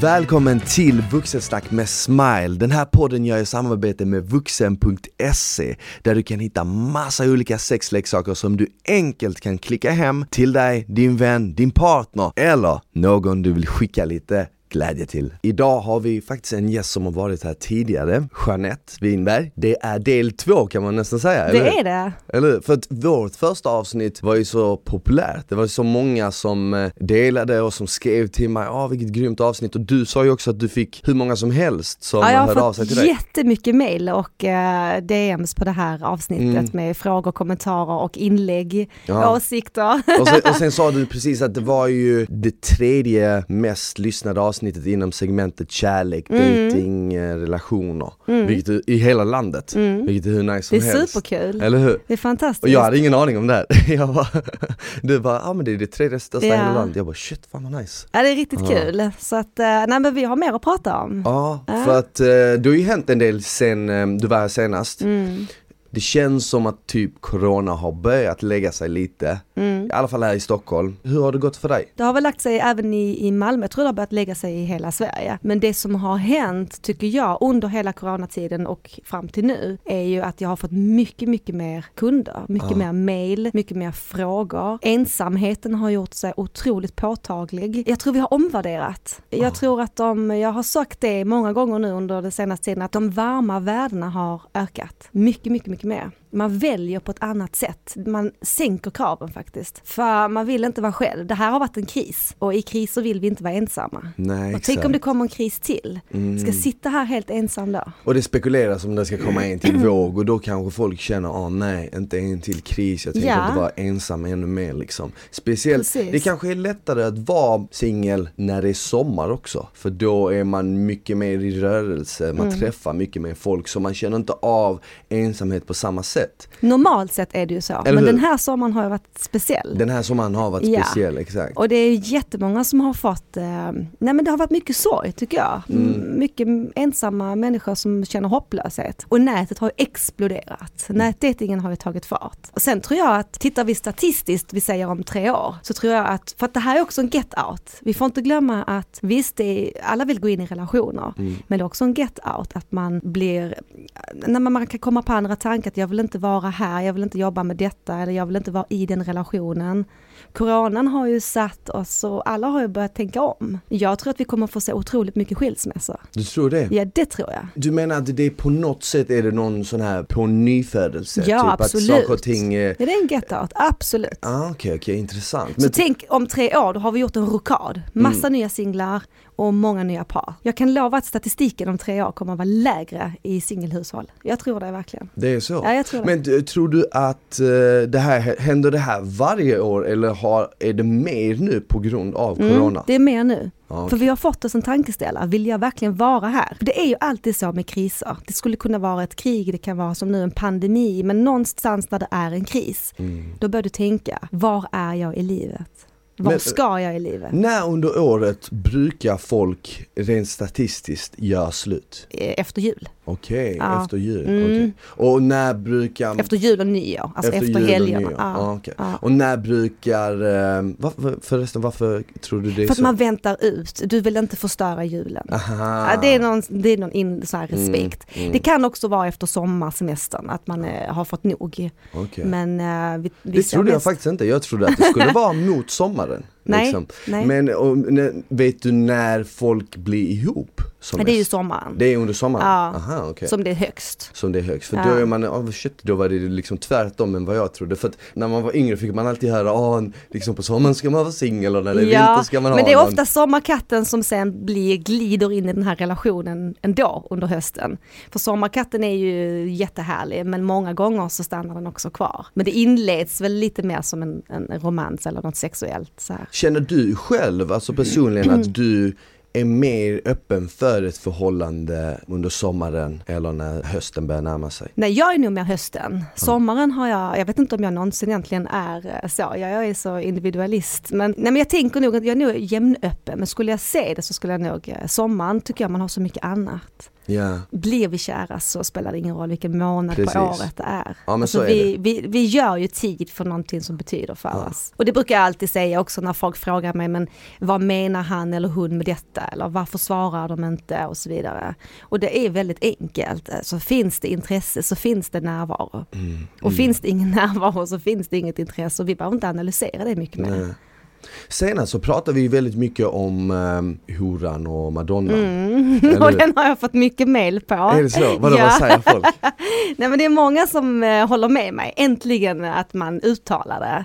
Välkommen till Vuxensnack med Smile. Den här podden gör jag i samarbete med vuxen.se där du kan hitta massa olika sexleksaker som du enkelt kan klicka hem till dig, din vän, din partner eller någon du vill skicka lite glädje till. Idag har vi faktiskt en gäst som har varit här tidigare, Jeanette Winberg. Det är del två kan man nästan säga, eller Det hur? är det. Eller? För att vårt första avsnitt var ju så populärt, det var så många som eh, delade och som skrev till mig, ah vilket grymt avsnitt och du sa ju också att du fick hur många som helst som Ja, jag har hörde av sig fått till dig. jättemycket mail och eh, DMs på det här avsnittet Mm. med frågor, kommentarer och inlägg, Ja. åsikter. Och sen, och sen sa du precis att det var ju det tredje mest lyssnade avsnittet inom segmentet kärlek, Mm. dating, eh, relationer. Vilket är, i hela landet. Vilket är hur nice Det som är helst. superkul. Eller hur? Det är fantastiskt. Och jag hade ingen aning om det här. Jag bara, du bara, ja ah, men det är det tredje största i Ja. hela landet. Jag bara shit, fan vad nice. Ja, det är riktigt Ja. kul. Så att, eh, nej men vi har mer att prata om. Ja, Ja. för att eh, det har ju hänt en del sen du var här senast. Mm. Det känns som att typ corona har börjat lägga sig lite. Mm. I alla fall här i Stockholm. Hur har det gått för dig? Det har väl lagt sig även i, i Malmö, jag tror det har börjat lägga sig i hela Sverige. Men det som har hänt, tycker jag, under hela coronatiden och fram till nu, är ju att jag har fått mycket, mycket mer kunder, mycket Ja. mer mail, mycket mer frågor. Ensamheten har gjort sig otroligt påtaglig. Jag tror vi har omvärderat. Jag tror att de, jag har sagt det många gånger nu under den senaste tiden, att de varma värdena har ökat. Mycket, mycket, mycket mer. Man väljer på ett annat sätt. Man sänker kraven faktiskt. För man vill inte vara själv. Det här har varit en kris och i kriser vill vi inte vara ensamma. Nej, Och tänk om det kommer en kris till. Mm. Ska sitta här helt ensam då? Och det spekuleras om det ska komma en till våg och då kanske folk känner, ah nej, inte en till kris, jag tänker Ja. inte vara ensam ännu mer liksom. Speciellt, Precis. det kanske är lättare att vara singel när det är sommar också. För då är man mycket mer i rörelse, man Mm. träffar mycket mer folk så man känner inte av ensamhet på samma sätt. Normalt sett är det ju så. Eller Men hur? den här sommaren har ju varit speciell. Den här sommaren har varit Ja. speciell, exakt. Och det är jättemånga som har fått, eh, nej men det har varit mycket sorg tycker jag. Mm. Mycket ensamma människor som känner hopplöshet. Och nätet har exploderat. Mm. Nätdatingen har ju tagit fart. Och sen tror jag att, tittar vi statistiskt, vi säger om tre år, så tror jag att, för att det här är också en get out. Vi får inte glömma att visst, är, alla vill gå in i relationer, Mm. men det är också en get out att man blir, när man, man kan komma på andra tankar att jag vill inte inte vara här, jag vill inte jobba med detta eller jag vill inte vara i den relationen. Coronan har ju satt oss och alla har ju börjat tänka om. Jag tror att vi kommer få se otroligt mycket skilsmässor. Du tror det? Ja, det tror jag. Du menar att det är på något sätt är det någon sån här på nyfödelse? Ja, typ absolut. att saker och ting är... Ja, det är en get out, absolut. Ah, okej, okej, intressant. Så tänk om tre år, då har vi gjort en rokad. Massa Mm. nya singlar och många nya par. Jag kan lova att statistiken om tre år kommer att vara lägre i singelhushåll. Jag tror det verkligen. Det är så? Ja, jag tror det. Men eh, tror du att eh, det här, händer det här varje år eller har, är det mer nu på grund av corona? Mm, det är mer nu. Ja, För vi har fått oss en tankeställare, vill jag verkligen vara här? För det är ju alltid så med kriser. Det skulle kunna vara ett krig, det kan vara som nu en pandemi, men någonstans där det är en kris, Mm. då bör du tänka, var är jag i livet? Var Men- ska jag i livet? När under året brukar folk rent statistiskt göra slut? Eh, Efter jul. Okej, Ja. efter jul. Mm. okej. Och när brukar... Efter jul och nyår, alltså efter, och helgerna. nyår. Ja, Ja, okej. ja. Och när brukar, eh, varför, förresten varför tror du det är För att så? man väntar ut, du vill inte förstöra julen. Aha. Det är någon, det är någon in, så här respekt. mm. Det kan också vara efter sommarsemestern, att man eh, har fått nog. Okej. Men eh, vi, Det trodde jag mest- faktiskt inte, jag trodde att det skulle vara mot sommaren. Nej, liksom. nej. Men och, vet du när folk blir ihop? Som Ja, det är ju sommaren. Det är under sommaren? Ja. Aha, okej. Som det är högst. Som det är högst, för Ja. då är man, oh shit, då var det liksom tvärtom än vad jag trodde. För att när man var yngre fick man alltid höra, oh, liksom på sommaren ska man vara singel och när det är vinter ska man men ha det är någon. ofta sommarkatten som sen blir, glider in i den här relationen ändå under hösten. För sommarkatten är ju jättehärlig men många gånger så stannar den också kvar. Men det inleds väl lite mer som en, en romans eller något sexuellt så här. Känner du själv, alltså personligen, Mm. att du är mer öppen för ett förhållande under sommaren eller när hösten börjar närma sig? Nej, jag är nog mer hösten. Sommaren har jag, jag vet inte om jag någonsin egentligen är eh, så, jag är så individualist. Men, nej, men jag tänker nog att jag är nog jämnöppen, men skulle jag se det så skulle jag nog, eh, sommaren tycker jag man har så mycket annat. Ja. Blir vi kära så spelar det ingen roll vilken månad Precis. på året det är. Ja, alltså så är vi, vi, vi gör ju tid för någonting som betyder för Ja. oss. Och det brukar jag alltid säga också när folk frågar mig, men vad menar han eller hon med detta? Eller varför svarar de inte? Och så vidare. Och det är väldigt enkelt. Så finns det intresse så finns det närvaro. Mm. Och finns det ingen närvaro så finns det inget intresse och vi behöver inte analysera det mycket mer. Senast så pratade vi väldigt mycket om um, horan och madonna. Mm. Eller Och den har jag fått mycket mail på. Är det så? Vadå, Ja. vad säger folk? Nej men det är många som eh, håller med mig, äntligen att man uttalar det.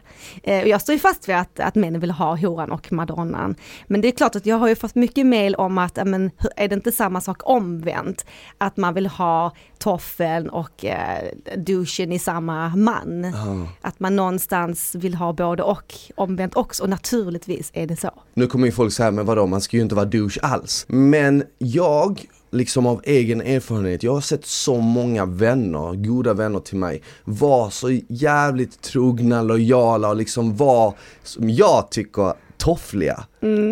Eh, och jag står ju fast vid att, att männen vill ha horan och madonnan. Men det är klart att jag har ju fått mycket mail om att, men, är det inte samma sak omvänt? Att man vill ha toffeln och eh, duschen i samma man. Ja. Att man någonstans vill ha både och omvänt också och naturligtvis är det så. Nu kommer ju folk säga, men vadå, man ska ju inte vara douche alls. Men jag, liksom av egen erfarenhet, jag har sett så många vänner, goda vänner till mig, vara så jävligt trogna, lojala och liksom vara, som jag tycker, toffliga.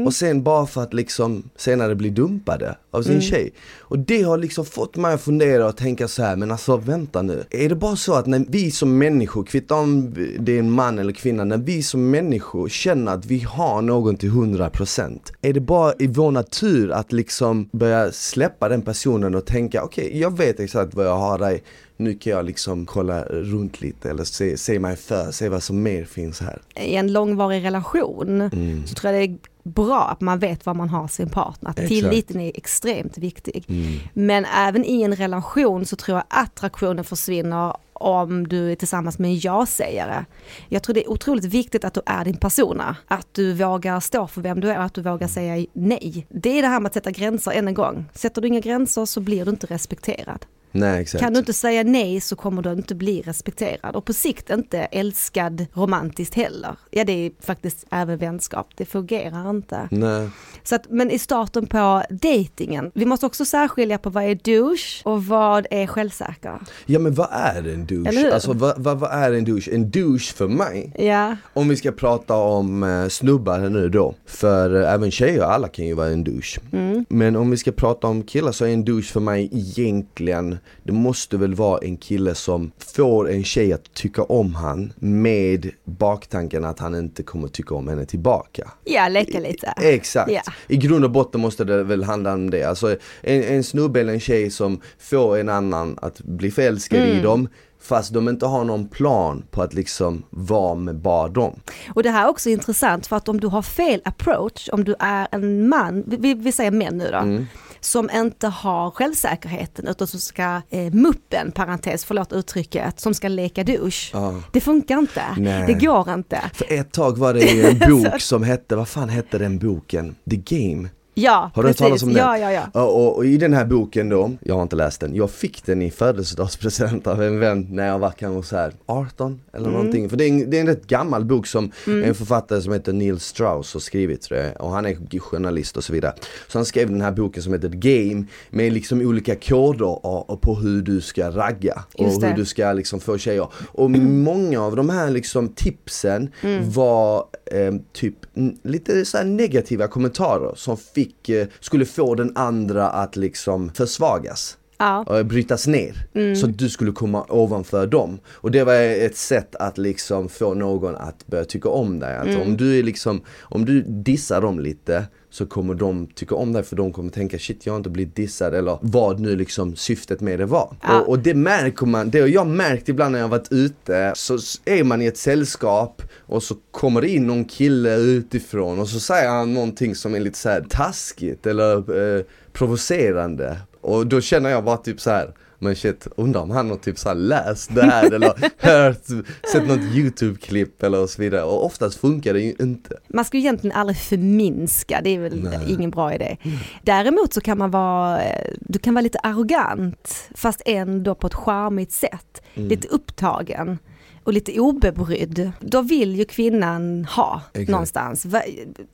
Och sen bara för att liksom senare bli dumpade av sin tjej. Och det har liksom fått mig att fundera och tänka så här, men alltså vänta nu. Är det bara så att när vi som människor, kvittar om det är en man eller kvinna, när vi som människor känner att vi har någon till 100% Är det bara i vår natur att liksom börja släppa den personen och tänka okej, jag vet exakt vad jag har dig. Nu kan jag liksom kolla runt lite eller se, se mig för, se vad som mer finns här. I en långvarig relation Mm. så tror jag det är bra att man vet var man har sin partner. Att. Tilliten är extremt viktig. Mm. Men även i en relation så tror jag attraktionen försvinner om du är tillsammans med en ja-sägare. Jag tror det är otroligt viktigt att du är din persona. Att du vågar stå för vem du är att du vågar säga nej. Det är det här med att sätta gränser än en gång. Sätter du inga gränser så blir du inte respekterad. Nej. Kan du inte säga nej så kommer du inte bli respekterad och på sikt inte älskad romantiskt heller. Ja det är faktiskt även vänskap, det fungerar inte. Nej. Så att, men i starten på dejtingen, vi måste också särskilja på vad är douche och vad är självsäker. Ja men vad är en douche? Alltså vad, vad, vad är en douche? En douche för mig, Ja, om vi ska prata om eh, snubbar nu då, för eh, även tjejer, alla kan ju vara en douche. Mm. Men om vi ska prata om killar så är en douche för mig egentligen, det måste väl vara en kille som får en tjej att tycka om han med baktanken att han inte kommer tycka om henne tillbaka. ja leka lite. Exakt. Ja. I grund och botten måste det väl handla om det. Alltså en, en snubbe eller en tjej som får en annan att bli förälskad i Mm. dem fast de inte har någon plan på att liksom vara med bara dem. Och det här är också intressant för att om du har fel approach, om du är en man, vi- vi, säger män nu då, Mm. som inte har självsäkerheten utan som ska, eh, muppen, parentes, förlåt uttrycket, som ska leka douche. Ja. Det funkar inte, Nej. det går inte. För ett tag var det en bok som hette, vad fan hette den boken? The Game. Ja, Har du hört talas om den? Ja, ja, ja. Och, och, i den här boken då, jag har inte läst den, jag fick den i födelsedagspresent av en vän när jag var kanske så här 18 eller Mm. någonting. För det är, en, det är en rätt gammal bok som en författare som heter Neil Strauss har skrivit tror jag. Och han är journalist och så vidare. Så han skrev den här boken som heter Game med liksom olika koder på hur du ska ragga. Och hur du ska liksom få tjejer. Och många av de här liksom tipsen Mm. var eh, typ lite så här negativa kommentarer som fick, fick, eh, skulle få den andra att liksom försvagas ja. och brytas ner. Så att du skulle komma ovanför dem. Och det var ett sätt att liksom få någon att börja tycka om dig. Att om du är liksom, om du dissar dem lite så kommer de tycka om dig för de kommer tänka shit jag har inte blivit dissad eller vad nu liksom syftet med det var. Ja. Och, och det märker man, det har jag märkt ibland när jag varit ute så är man i ett sällskap och så kommer det in någon kille utifrån och så säger han någonting som är lite så här taskigt eller eh, provocerande och då känner jag bara typ så här men shit, undrar om han har typ så här läst det här eller hört, sett något YouTube-klipp eller så vidare och oftast funkar det ju inte. Man ska ju egentligen aldrig förminska, det är väl Nej. ingen bra idé. Däremot så kan man vara, du kan vara lite arrogant fast ändå på ett charmigt sätt. Mm. Lite upptagen. Och lite obebrydd, då vill ju kvinnan ha Exakt. någonstans. Va,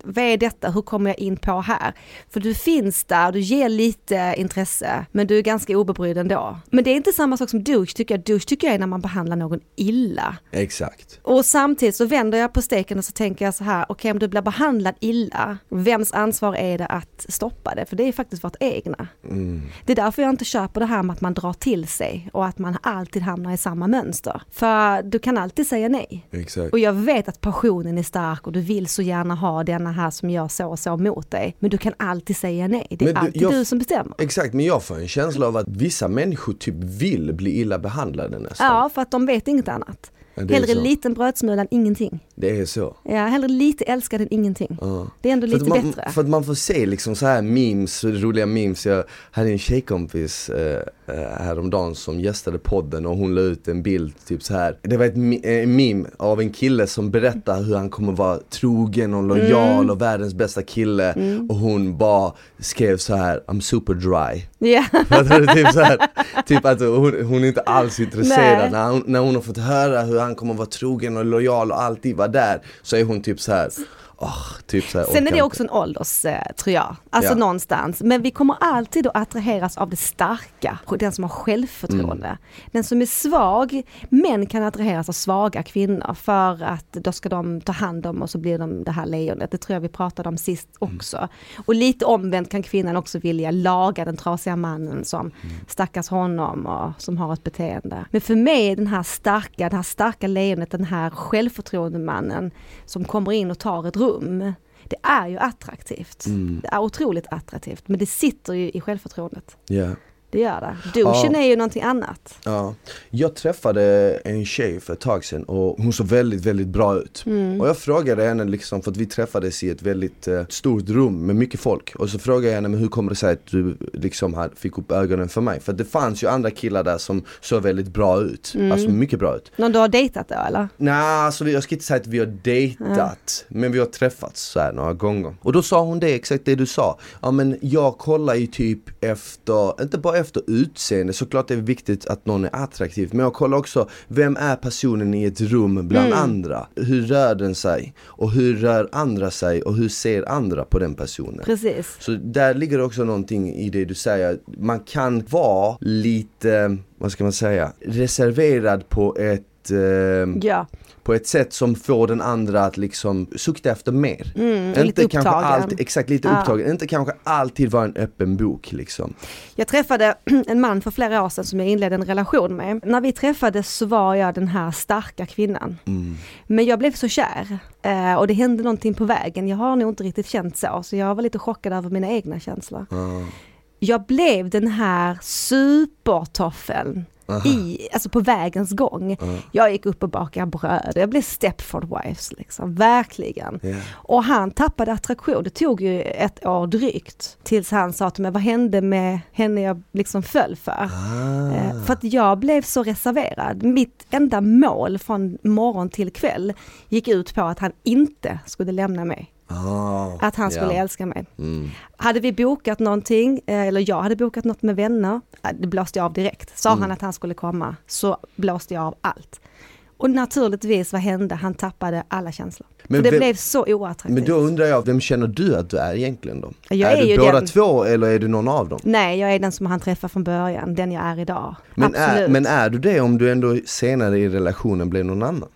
vad är detta, hur kommer jag in på här? För du finns där, du ger lite intresse, men du är ganska obebrydd ändå. Men det är inte samma sak som douche tycker jag. Douche tycker jag är när man behandlar någon illa. Exakt. Och samtidigt så vänder jag på steken och så tänker jag så här, okej om du blir behandlad illa, vems ansvar är det att stoppa det? För det är faktiskt vårt egna. Mm. Det är därför jag inte köper det här med att man drar till sig och att man alltid hamnar i samma mönster. För du kan alltid säga nej. Exakt. Och jag vet att passionen är stark och du vill så gärna ha denna här som gör så och så mot dig. Men du kan alltid säga nej. Det är Men du- alltid jag- du som bestämmer. Exakt, men jag får en känsla av att vissa människor typ vill bli illa behandlade nästan. Ja, för att de vet inget annat. Hellre så. liten brödsmula än ingenting. Det är så. Ja, hellre lite älskad än ingenting. Ja. Det är ändå För lite man, bättre. För att man får se liksom så här memes, roliga memes. Jag hade en tjejkompis eh, eh, häromdagen som gästade podden och hon la ut en bild typ så här. Det var ett eh, en meme av en kille som berättar hur han kommer vara trogen och lojal Mm. och världens bästa kille. Och hon bara skrev så här, I'm super dry. Du? typ så här, typ att hon, hon är inte alls intresserad. När hon, när hon har fått höra hur han han kommer vara trogen och lojal och alltid vara där så är hon typ så här åh, typ så här Sen är det också en ålders, eh, tror jag. Alltså Ja. någonstans. Men vi kommer alltid att attraheras av det starka, den som har självförtroende. Mm. Den som är svag, män kan attraheras av svaga kvinnor för att då ska de ta hand om och så blir de det här lejonet. Det tror jag vi pratade om sist Mm. också. Och lite omvänt kan kvinnan också vilja laga den trasiga mannen som Mm. stackars honom och som har ett beteende. Men för mig är den här starka, det här starka lejonet, den här självförtroendemannen som kommer in och tar ett rum. Det är ju attraktivt. Mm. Det är otroligt attraktivt. Men det sitter ju i självförtroendet. Ja. Det gör det. Douchen Ja. är ju någonting annat. Ja. Jag träffade en tjej för ett tag sedan och hon såg väldigt, väldigt bra ut. Mm. Och jag frågade henne liksom, för att vi träffades i ett väldigt eh, stort rum med mycket folk. Och så frågade jag henne, men hur kommer det sig att du liksom här fick upp ögonen för mig? För det fanns ju andra killar där som såg väldigt bra ut. Mm. Alltså mycket bra ut. Någon du har dejtat då eller? Nej, alltså jag ska inte säga att vi har dejtat, men vi har träffats så här några gånger. Och då sa hon det, exakt det du sa. Ja men jag kollar ju typ efter, inte bara efter utseende, såklart det är viktigt att någon är attraktiv, men jag kollar också, vem är personen i ett rum bland Mm. andra? Hur rör den sig? Och hur rör andra sig? Och hur ser andra på den personen? Precis. Så där ligger också någonting i det du säger, man kan vara lite, vad ska man säga, reserverad på ett eh, Ja, på ett sätt som får den andra att liksom sukta efter mer. mm, lite kanske alltid, exakt lite Ja. upptagen, inte kanske alltid vara en öppen bok liksom. Jag träffade en man för flera år sedan som jag inledde en relation med. När vi träffades så var jag den här starka kvinnan. Mm. Men jag blev så kär eh, och det hände någonting på vägen. Jag har nog inte riktigt känt så, så jag var lite chockad över mina egna känslor. Ja. Jag blev den här supertoffeln Aha. i, alltså på vägens gång. Ja. Jag gick upp och bakade bröd, jag blev Stepford Wives liksom, verkligen. Ja. Och han tappade attraktion, det tog ju ett år drygt tills han sa till mig, vad hände med henne jag liksom föll för? Eh, Ah. För att jag blev så reserverad. Mitt enda mål från morgon till kväll gick ut på att han inte skulle lämna mig. Ah. Att han skulle Ja. älska mig. Mm. Hade vi bokat någonting, eh, eller jag hade bokat något med vänner, eh, det blåste jag av direkt. Sa Mm. han att han skulle komma så blåste jag av allt. Och naturligtvis, vad hände? Han tappade alla känslor. Men För det vem- blev så oattraktivt. Men då undrar jag, vem känner du att du är egentligen då? Jag är, är du båda den- två eller är du någon av dem? Nej, jag är den som han träffade från början, den jag är idag. Men är, Absolut. men är du det om du ändå senare i relationen blir någon annan?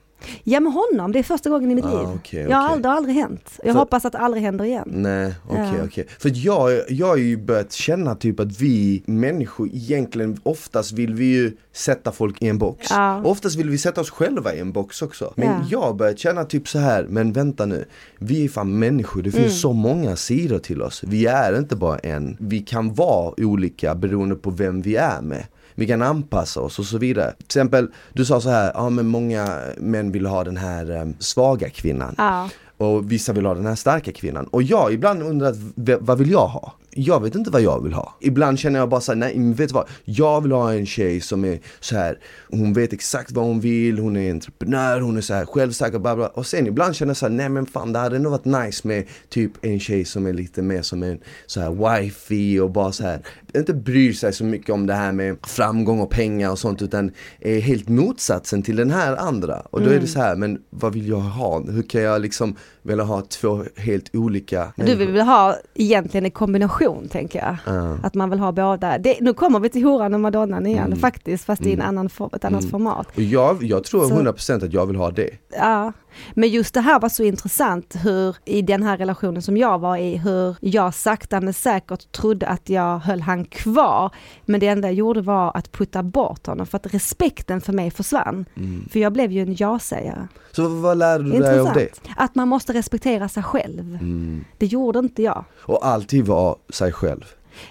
Ja med honom, det är första gången i mitt Ah, liv. okej, Jag har aldrig, det har aldrig hänt. Jag För- hoppas att det aldrig händer igen. Nej, okej Ja. okej. För jag, jag har ju börjat känna typ att vi människor egentligen, oftast vill vi ju sätta folk i en box. Ja. Oftast vill vi sätta oss själva i en box också. Men Ja. jag har börjat känna typ så här, men vänta nu. Vi är fan människor, det finns Mm. så många sidor till oss. Vi är inte bara en. Vi kan vara olika beroende på vem vi är med. Vi kan anpassa oss och så vidare. Till exempel, du sa så här, ja men många män vill ha den här em, svaga kvinnan. Ja. Och vissa vill ha den här starka kvinnan. Och jag ibland undrar, vad vill jag ha? jag vet inte vad jag vill ha. Ibland känner jag bara såhär, nej men vet du vad? Jag vill ha en tjej som är så här. hon vet exakt vad hon vill, hon är entreprenör, hon är så här självsäker, bla bla. Och sen ibland känner jag såhär, nej men fan det hade nog varit nice med typ en tjej som är lite mer som en så här wifey och bara så här inte bryr sig så mycket om det här med framgång och pengar och sånt utan är helt motsatsen till den här andra. Och då mm. är det mm. så här, men vad vill jag ha? Hur kan jag liksom vilja ha två helt olika Du vill väl ha egentligen en kombination tänker jag. Uh. Att man vill ha båda. Det, nu kommer vi till horan och madonnan igen mm. faktiskt fast i en mm. annan, ett annat mm. format. Och jag, jag tror 100% att jag vill ha det. Ja. Men just det här var så intressant hur i den här relationen som jag var i, hur jag sakta men säkert trodde att jag höll han kvar. Men det enda jag gjorde var att putta bort honom för att respekten för mig försvann. Mm. För jag blev ju en ja-sägare. Så vad lärde du dig av det? Att man måste respektera sig själv. Mm. Det gjorde inte jag. Och alltid vara sig själv?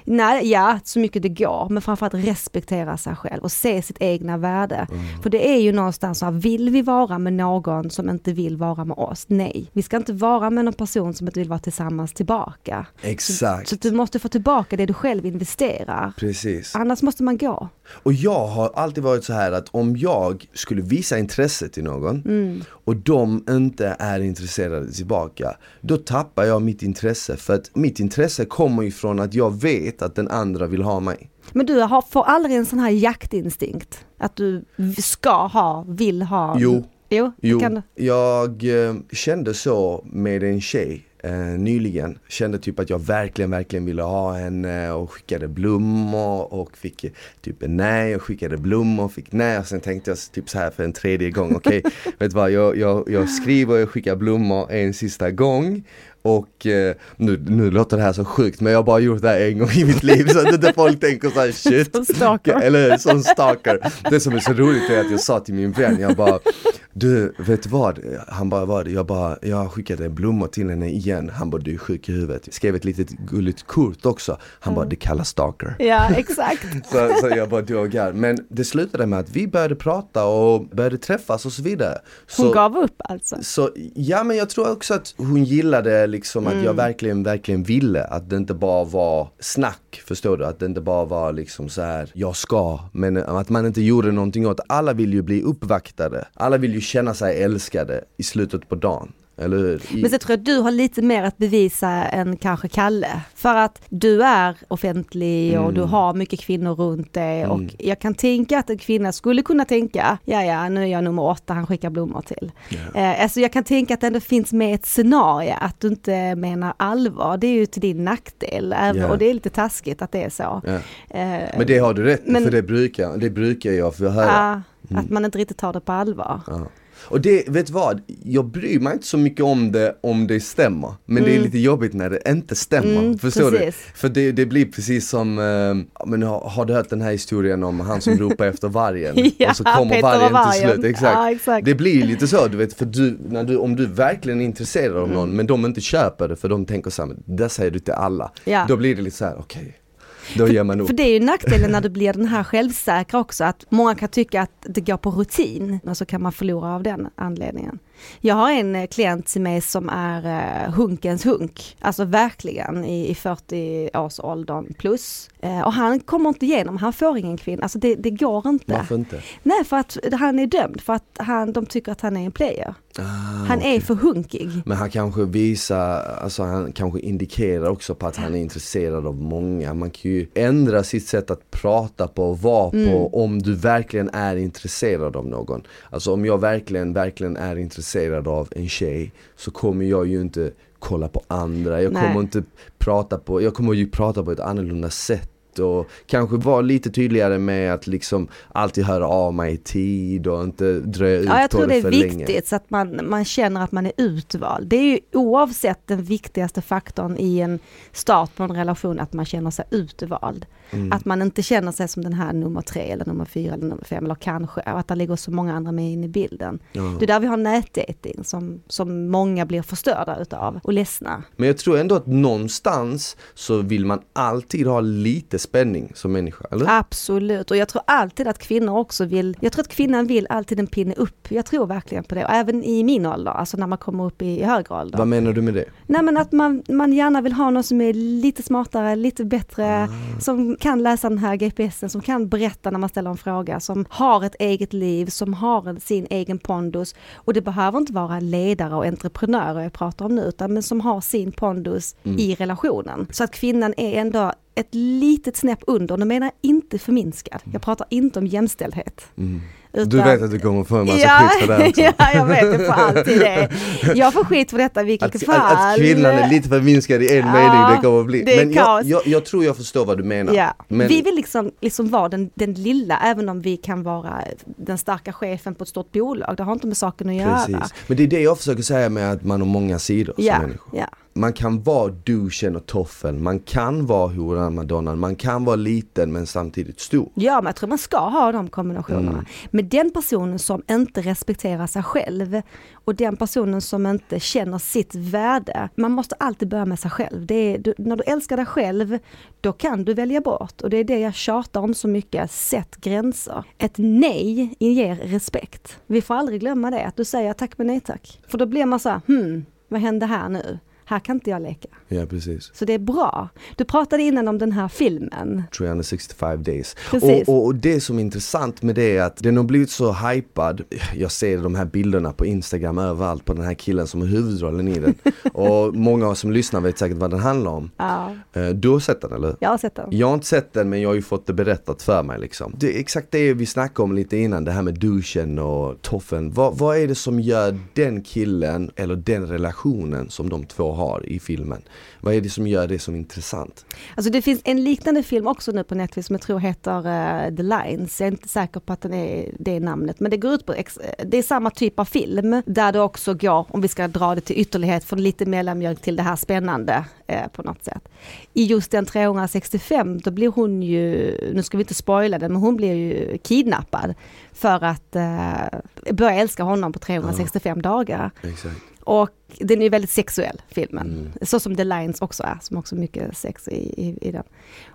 Nej, ja, så mycket det går, men framförallt respektera sig själv och se sitt egna värde. Mm. För det är ju någonstans så här, vill vi vara med någon som inte vill vara med oss? Nej, vi ska inte vara med någon person som inte vill vara tillsammans tillbaka. Exakt. Så, så du måste få tillbaka det du själv investerar. Precis. Annars måste man gå. Och jag har alltid varit så här att om jag skulle visa intresse till någon mm. och de inte är intresserade tillbaka, då tappar jag mitt intresse. För att mitt intresse kommer ifrån att jag vet att den andra vill ha mig. Men du har, får aldrig en sån här jaktinstinkt? Att du ska ha, vill ha? Jo. Jo, jo. jag eh, kände så med en tjej eh, nyligen. Kände typ att jag verkligen, verkligen ville ha henne och skickade blommor och fick typ nej och skickade blommor och fick nej och sen tänkte jag typ så här för en tredje gång, okej, okay, vet du vad, jag, jag, jag skriver och skickar blommor en sista gång och eh, nu, nu låter det här så sjukt men jag har bara gjort det här en gång i mitt liv så att inte folk tänker såhär shit. Som stalker. Eller som stalker. Det som är så roligt är att jag sa till min vän, jag bara du, vet vad? Han bara, vad? Jag bara, jag skickade blommor till henne igen. Han bara, du är sjuk i huvudet. Jag skrev ett litet gulligt kort också. Han mm. bara, det kallas stalker. Ja, exakt. så, så jag bara, du och Men det slutade med att vi började prata och började träffas och så vidare. Så, hon gav upp alltså? Så, ja, men jag tror också att hon gillade liksom att mm. jag verkligen, verkligen ville. Att det inte bara var snack, förstår du? Att det inte bara var liksom så här, jag ska. Men att man inte gjorde någonting åt Alla vill ju bli uppvaktade. Alla vill ju känna sig älskade i slutet på dagen. Eller hur? Men så tror jag att du har lite mer att bevisa än kanske Kalle. För att du är offentlig och mm. du har mycket kvinnor runt dig mm. och jag kan tänka att en kvinna skulle kunna tänka, ja ja nu är jag nummer åtta han skickar blommor till. Yeah. Eh, alltså jag kan tänka att det ändå finns med ett scenario att du inte menar allvar, det är ju till din nackdel. Yeah. Och det är lite taskigt att det är så. Yeah. Eh, men det har du rätt men, för det brukar, det brukar jag få höra. Mm. Att man inte riktigt tar det på allvar. Ja. Och det, vet du vad? Jag bryr mig inte så mycket om det om det stämmer. Men mm. det är mm. lite jobbigt när det inte stämmer. Mm, Förstår precis. du? För det, det blir precis som, äh, men har, har, du hört den här historien om han som ropar efter vargen? ja, och så kommer vargen, vargen, till slut. Exakt. Ja, exakt. Det blir lite så, du vet, för du, när du, om du verkligen är intresserad av någon mm. men de inte köper det för de tänker såhär, det säger du till alla. Ja. Då blir det lite så här: okej. Okay då ger man upp. För det är ju nackdelen när du blir den här självsäkra också, att många kan tycka att det går på rutin och så kan man förlora av den anledningen. Jag har en eh, klient till mig som är uh, hunkens hunk, alltså verkligen i, i 40-årsåldern plus. Uh, och han kommer inte igenom, han får ingen kvinna, alltså det, det går inte. Varför inte? Nej, för att han är dömd, för att han, de tycker att han är en player. Ah, han okay. är för hunkig. Men han kanske visar, alltså han kanske indikerar också på att han är intresserad av många. Man kan ju ändra sitt sätt att prata på och vara mm. på om du verkligen är intresserad av någon. Alltså om jag verkligen, verkligen är intresserad av en tjej så kommer jag ju inte kolla på andra. Jag Nej. kommer inte prata på, jag kommer ju prata på ett annorlunda sätt och kanske vara lite tydligare med att liksom alltid höra av mig i tid och inte dröja ut ja, jag på tror det, det är viktigt länge. så att man, man känner att man är utvald. Det är ju oavsett den viktigaste faktorn i en start på en relation att man känner sig utvald. Mm. Att man inte känner sig som den här nummer tre eller nummer fyra eller nummer fem eller kanske, och att det ligger så många andra med in i bilden. Ja. Det är där vi har nätdating som, som många blir förstörda utav och ledsna. Men jag tror ändå att någonstans så vill man alltid ha lite spänning som människa, eller? Absolut, och jag tror alltid att kvinnor också vill, jag tror att kvinnan vill alltid en pinne upp. Jag tror verkligen på det, och även i min ålder, alltså när man kommer upp i högre ålder. Vad menar du med det? Nej men att man, man gärna vill ha någon som är lite smartare, lite bättre, Ah. som kan läsa den här GPSen, som kan berätta när man ställer en fråga, som har ett eget liv, som har sin egen pondus. Och det behöver inte vara ledare och entreprenörer jag pratar om nu, utan men som har sin pondus Mm. i relationen. Så att kvinnan är ändå ett litet snäpp under, nu menar jag inte förminskad, jag pratar inte om jämställdhet. Mm. Utan- Du vet att du kommer få en massa ja, skit för det också. ja, jag vet, det får alltid det. Jag får skit för detta i vilket Att, fall. att, att kvinnan är lite förminskad i en Ja, mening, det kommer bli. det Men jag, jag, jag tror jag förstår vad du menar. Ja. Men, Vi vill liksom, liksom vara den, den lilla, även om vi kan vara den starka chefen på ett stort bolag. Det har inte med saken att göra. Precis. Men det är det jag försöker säga med att man har många sidor som människa. ja. Man kan vara douchen och toffeln, man kan vara horan madonnan, man kan vara liten men samtidigt stor. Ja, men jag tror man ska ha de kombinationerna. Mm. Men den personen som inte respekterar sig själv och den personen som inte känner sitt värde. Man måste alltid börja med sig själv. Det är, du, när du älskar dig själv, då kan du välja bort. Och det är det jag tjatar om så mycket. Sätt gränser. Ett nej ger respekt. Vi får aldrig glömma det, att du säger tack men nej tack. För då blir man så här, hmm, vad hände här nu? Här kan inte jag leka. Ja precis. Så det är bra. Du pratade innan om den här filmen. 365 days. Precis. Och, och, och det som är intressant med det är att den har blivit så hypad. Jag ser de här bilderna på Instagram överallt på den här killen som är huvudrollen i den. och många som lyssnar vet säkert vad den handlar om. Ja, Eh, Du har sett den eller? jag har sett den. Jag har inte sett den men jag har ju fått det berättat för mig liksom. Det är exakt det vi snackade om lite innan, det här med duschen och toffen. Vad, vad är det som gör den killen eller den relationen som de två har i filmen? Vad är det som gör det som intressant? Alltså det finns en liknande film också nu på Netflix som jag tror heter eh, The Lines. Jag är inte säker på att den är det namnet. Men det går ut på, det är samma typ av film. Där det också går, om vi ska dra det till ytterlighet, från lite mellanmjölk till det här spännande eh, på något sätt. I just den 365 då blir hon ju, nu ska vi inte spoila den, men hon blir ju kidnappad. För att eh, börja älska honom på 365 dagar. Exakt. Och den är väldigt sexuell filmen. Mm. Så som The Lines också är, som också är mycket sex i, i, i den.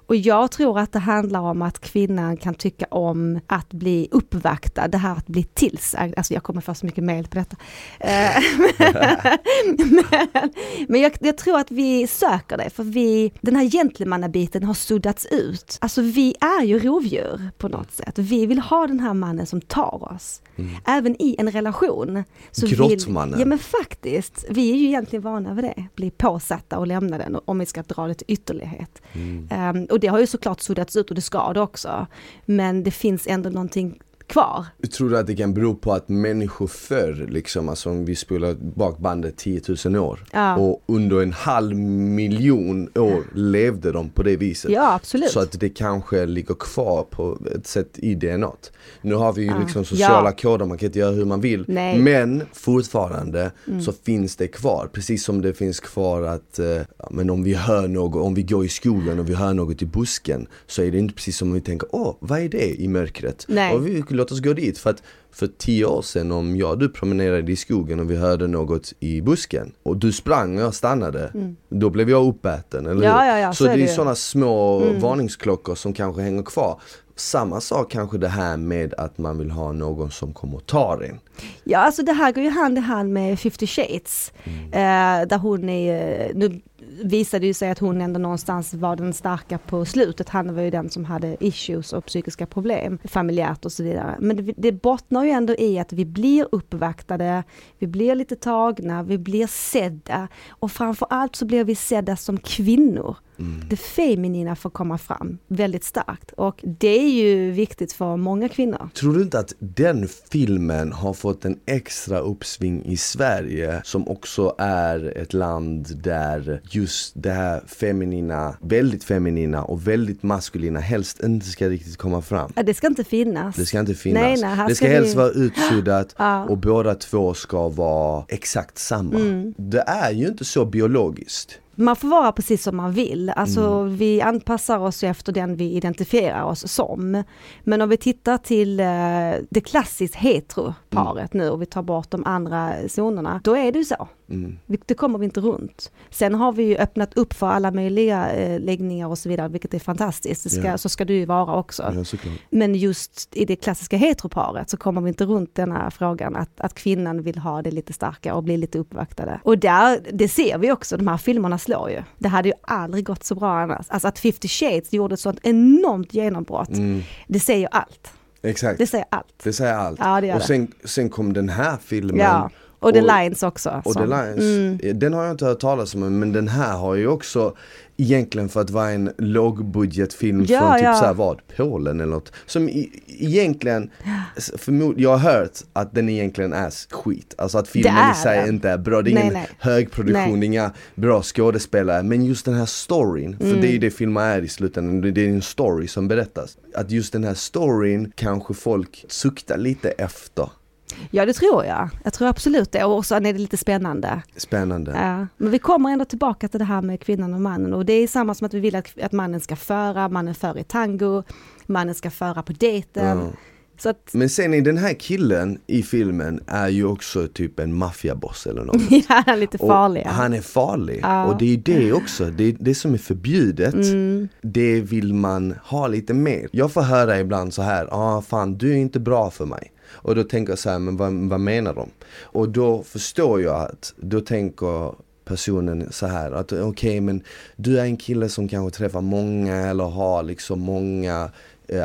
Och jag tror att det handlar om att kvinnan kan tycka om att bli uppvaktad, det här att bli tillsagd. Alltså jag kommer få så mycket mail på detta. Eh, men men jag, jag tror att vi söker det, för vi, den här gentlemannabiten har suddats ut. Alltså vi är ju rovdjur på något sätt. Vi vill ha den här mannen som tar oss. Även i en relation. Vill- Grottmannen. Ja men faktiskt, vi är ju egentligen vana vid det. Bli påsatta och lämna den om vi ska dra det till ytterlighet. Ehm, och det har ju såklart suddats ut och det ska det också. Men det finns ändå någonting kvar. Tror du att det kan bero på att människor förr, liksom, alltså om vi spolar bak bandet 10 000 år Ja. och under en halv miljon år levde de på det viset. Ja absolut. Så att det kanske ligger kvar på ett sätt i DNA. Nu har vi ju Ja. liksom sociala koder, man kan inte göra hur man vill. Nej. Mm. Men fortfarande så finns det kvar. Precis som det finns kvar att, eh, men om vi hör något, om vi går i skogen och vi hör något i busken så är det inte precis som om vi tänker, åh vad är det i mörkret? Nej. Låt oss gå dit. För att för tio år sedan om jag och du promenerade i skogen och vi hörde något i busken och du sprang och jag stannade, då blev jag uppäten, eller Mm. Ja, hur? ja, ja, så, så det är sådana små varningsklockor som kanske hänger kvar. Samma sak kanske det här med att man vill ha någon som kommer och tar en. Ja, alltså det här går ju hand i hand med 50 shades. Eh, där hon är, nu visade ju sig att hon ändå någonstans var den starka på slutet. Han var ju den som hade issues och psykiska problem, familjärt och så vidare. Men det, det bottnar ju ändå i att vi blir uppvaktade, vi blir lite tagna, vi blir sedda och framförallt så blir vi sedda som kvinnor. Det feminina får komma fram väldigt starkt och det är ju viktigt för många kvinnor. Tror du inte att den filmen har fått en extra uppsving i Sverige som också är ett land där just det här feminina, väldigt feminina och väldigt maskulina helst inte ska riktigt komma fram? Ja, Det ska inte finnas. Det ska inte finnas. Nej, nej, det ska, ska helst vi- vara utsuddat Ja. och båda två ska vara exakt samma. Mm. Det är ju inte så biologiskt. Man får vara precis som man vill. Alltså Mm. vi anpassar oss efter den vi identifierar oss som. Men om vi tittar till eh, det klassiskt hetero-paret Mm. nu och vi tar bort de andra zonerna, då är det ju så. Mm. Det kommer vi inte runt. Sen har vi ju öppnat upp för alla möjliga eh, läggningar och så vidare, vilket är fantastiskt. Ska, Ja. Så ska det ju vara också. Ja. Men just i det klassiska heteroparet så kommer vi inte runt den här frågan att, att kvinnan vill ha det lite starkare och bli lite uppvaktade. Och där, det ser vi också, de här filmerna slår ju. Det hade ju aldrig gått så bra annars. Alltså att 50 shades gjorde ett sånt enormt genombrott, Mm. det säger allt. Exakt. Det säger allt. Det säger allt. Ja, det och sen, sen kom den här filmen. Ja. Och The Lines också. Och The Lions, Mm. den har jag inte hört talas om men den här har ju också Egentligen för att vara en lågbudgetfilm Ja, från typ ja. såhär vad, Polen eller något Som i, egentligen, förmod, jag har hört att den egentligen är skit Alltså att filmen är i sig den. inte är bra, det är Nej, ingen nej. högproduktion, Nej. inga bra skådespelare Men just den här storyn, för Mm. det är ju det filmer är i slutändan, det är en story som berättas Att just den här storyn kanske folk suktar lite efter Ja det tror jag. Jag tror absolut det. Och sen är det lite spännande. Spännande Ja. Men vi kommer ändå tillbaka till det här med kvinnan och mannen. Och det är samma som att vi vill att, att mannen ska föra, mannen för i tango, mannen ska föra på dejten. Ja. Att, Men sen är den här killen i filmen är ju också typ en maffiaboss eller något. ja, han är lite farlig. ja. Han är farlig Ja. och det är ju det också, det är det som är förbjudet. Mm. Det vill man ha lite mer. Jag får höra ibland så här, ah fan du är inte bra för mig. Och då tänker jag så här, men vad, vad menar de? Och då förstår jag att, då tänker personen så här att okej men du är en kille som kanske träffar många eller har liksom många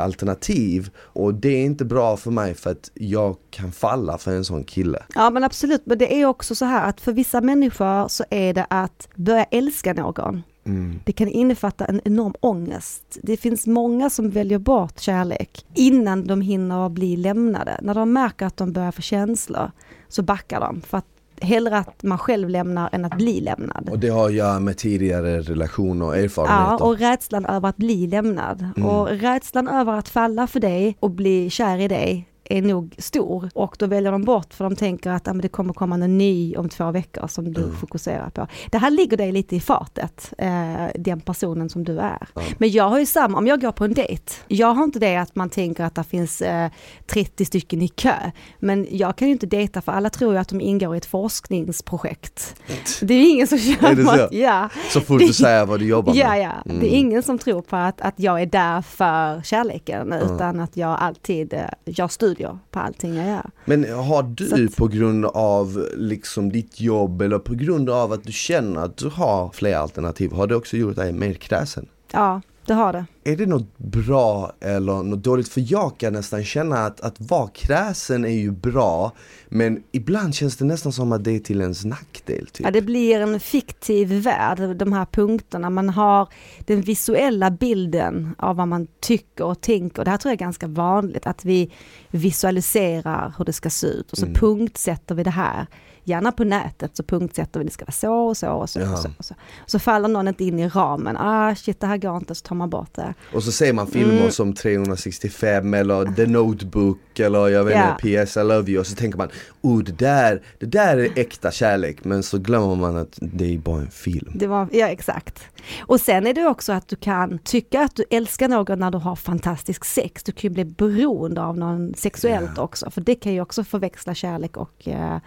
alternativ och det är inte bra för mig för att jag kan falla för en sån kille. Ja men absolut, men det är också så här att för vissa människor så är det att börja älska någon. Mm. Det kan innefatta en enorm ångest. Det finns många som väljer bort kärlek innan de hinner bli lämnade. När de märker att de börjar få känslor så backar de. För att hellre att man själv lämnar än att bli lämnad. Och det har att göra med tidigare relationer och Ja, erfarenheter. och rädslan över att bli lämnad. Mm. Och rädslan över att falla för dig och bli kär i dig är nog stor och då väljer de bort för de tänker att ah, det kommer komma en ny om två veckor som du Mm. fokuserar på. Det här ligger dig lite i fatet, eh, den personen som du är. Ja. Men jag har ju samma, om jag går på en dejt, jag har inte det att man tänker att det finns eh, 30 stycken i kö. Men jag kan ju inte dejta för alla tror ju att de ingår i ett forskningsprojekt. Det är ju ingen som kör så? ja. Så fort du säger vad du jobbar Ja, med. ja. Mm. Det är ingen som tror på att, att jag är där för kärleken utan att jag alltid eh, gör studier på allting jag gör. Men har du att- på grund av liksom ditt jobb eller på grund av att du känner att du har fler alternativ, har det också gjort dig mer kräsen? Ja, det har det. Är det något bra eller något dåligt? För jag kan nästan känna att, att vara kräsen är ju bra Men ibland känns det nästan som att det är till ens nackdel typ. Ja, det blir en fiktiv värld, de här punkterna. Man har den visuella bilden av vad man tycker och tänker. Det här tror jag är ganska vanligt, att vi visualiserar hur det ska se ut och så Mm. punktsätter vi det här. Gärna på nätet så punktsätter vi det ska vara så och så och så. Ja. Och så, och så. så faller någon inte in i ramen. Ah shit det här går inte, så tar man bort det. Och så ser man filmer Mm. som 365 eller The Notebook eller jag vet inte, PS I Love You och så tänker man oh det där, det där är äkta kärlek men så glömmer man att det är bara en film. Det var, ja exakt. Och sen är det också att du kan tycka att du älskar någon när du har fantastisk sex. Du kan ju bli beroende av någon sexuellt Ja. också. För det kan ju också förväxla kärlek och eh,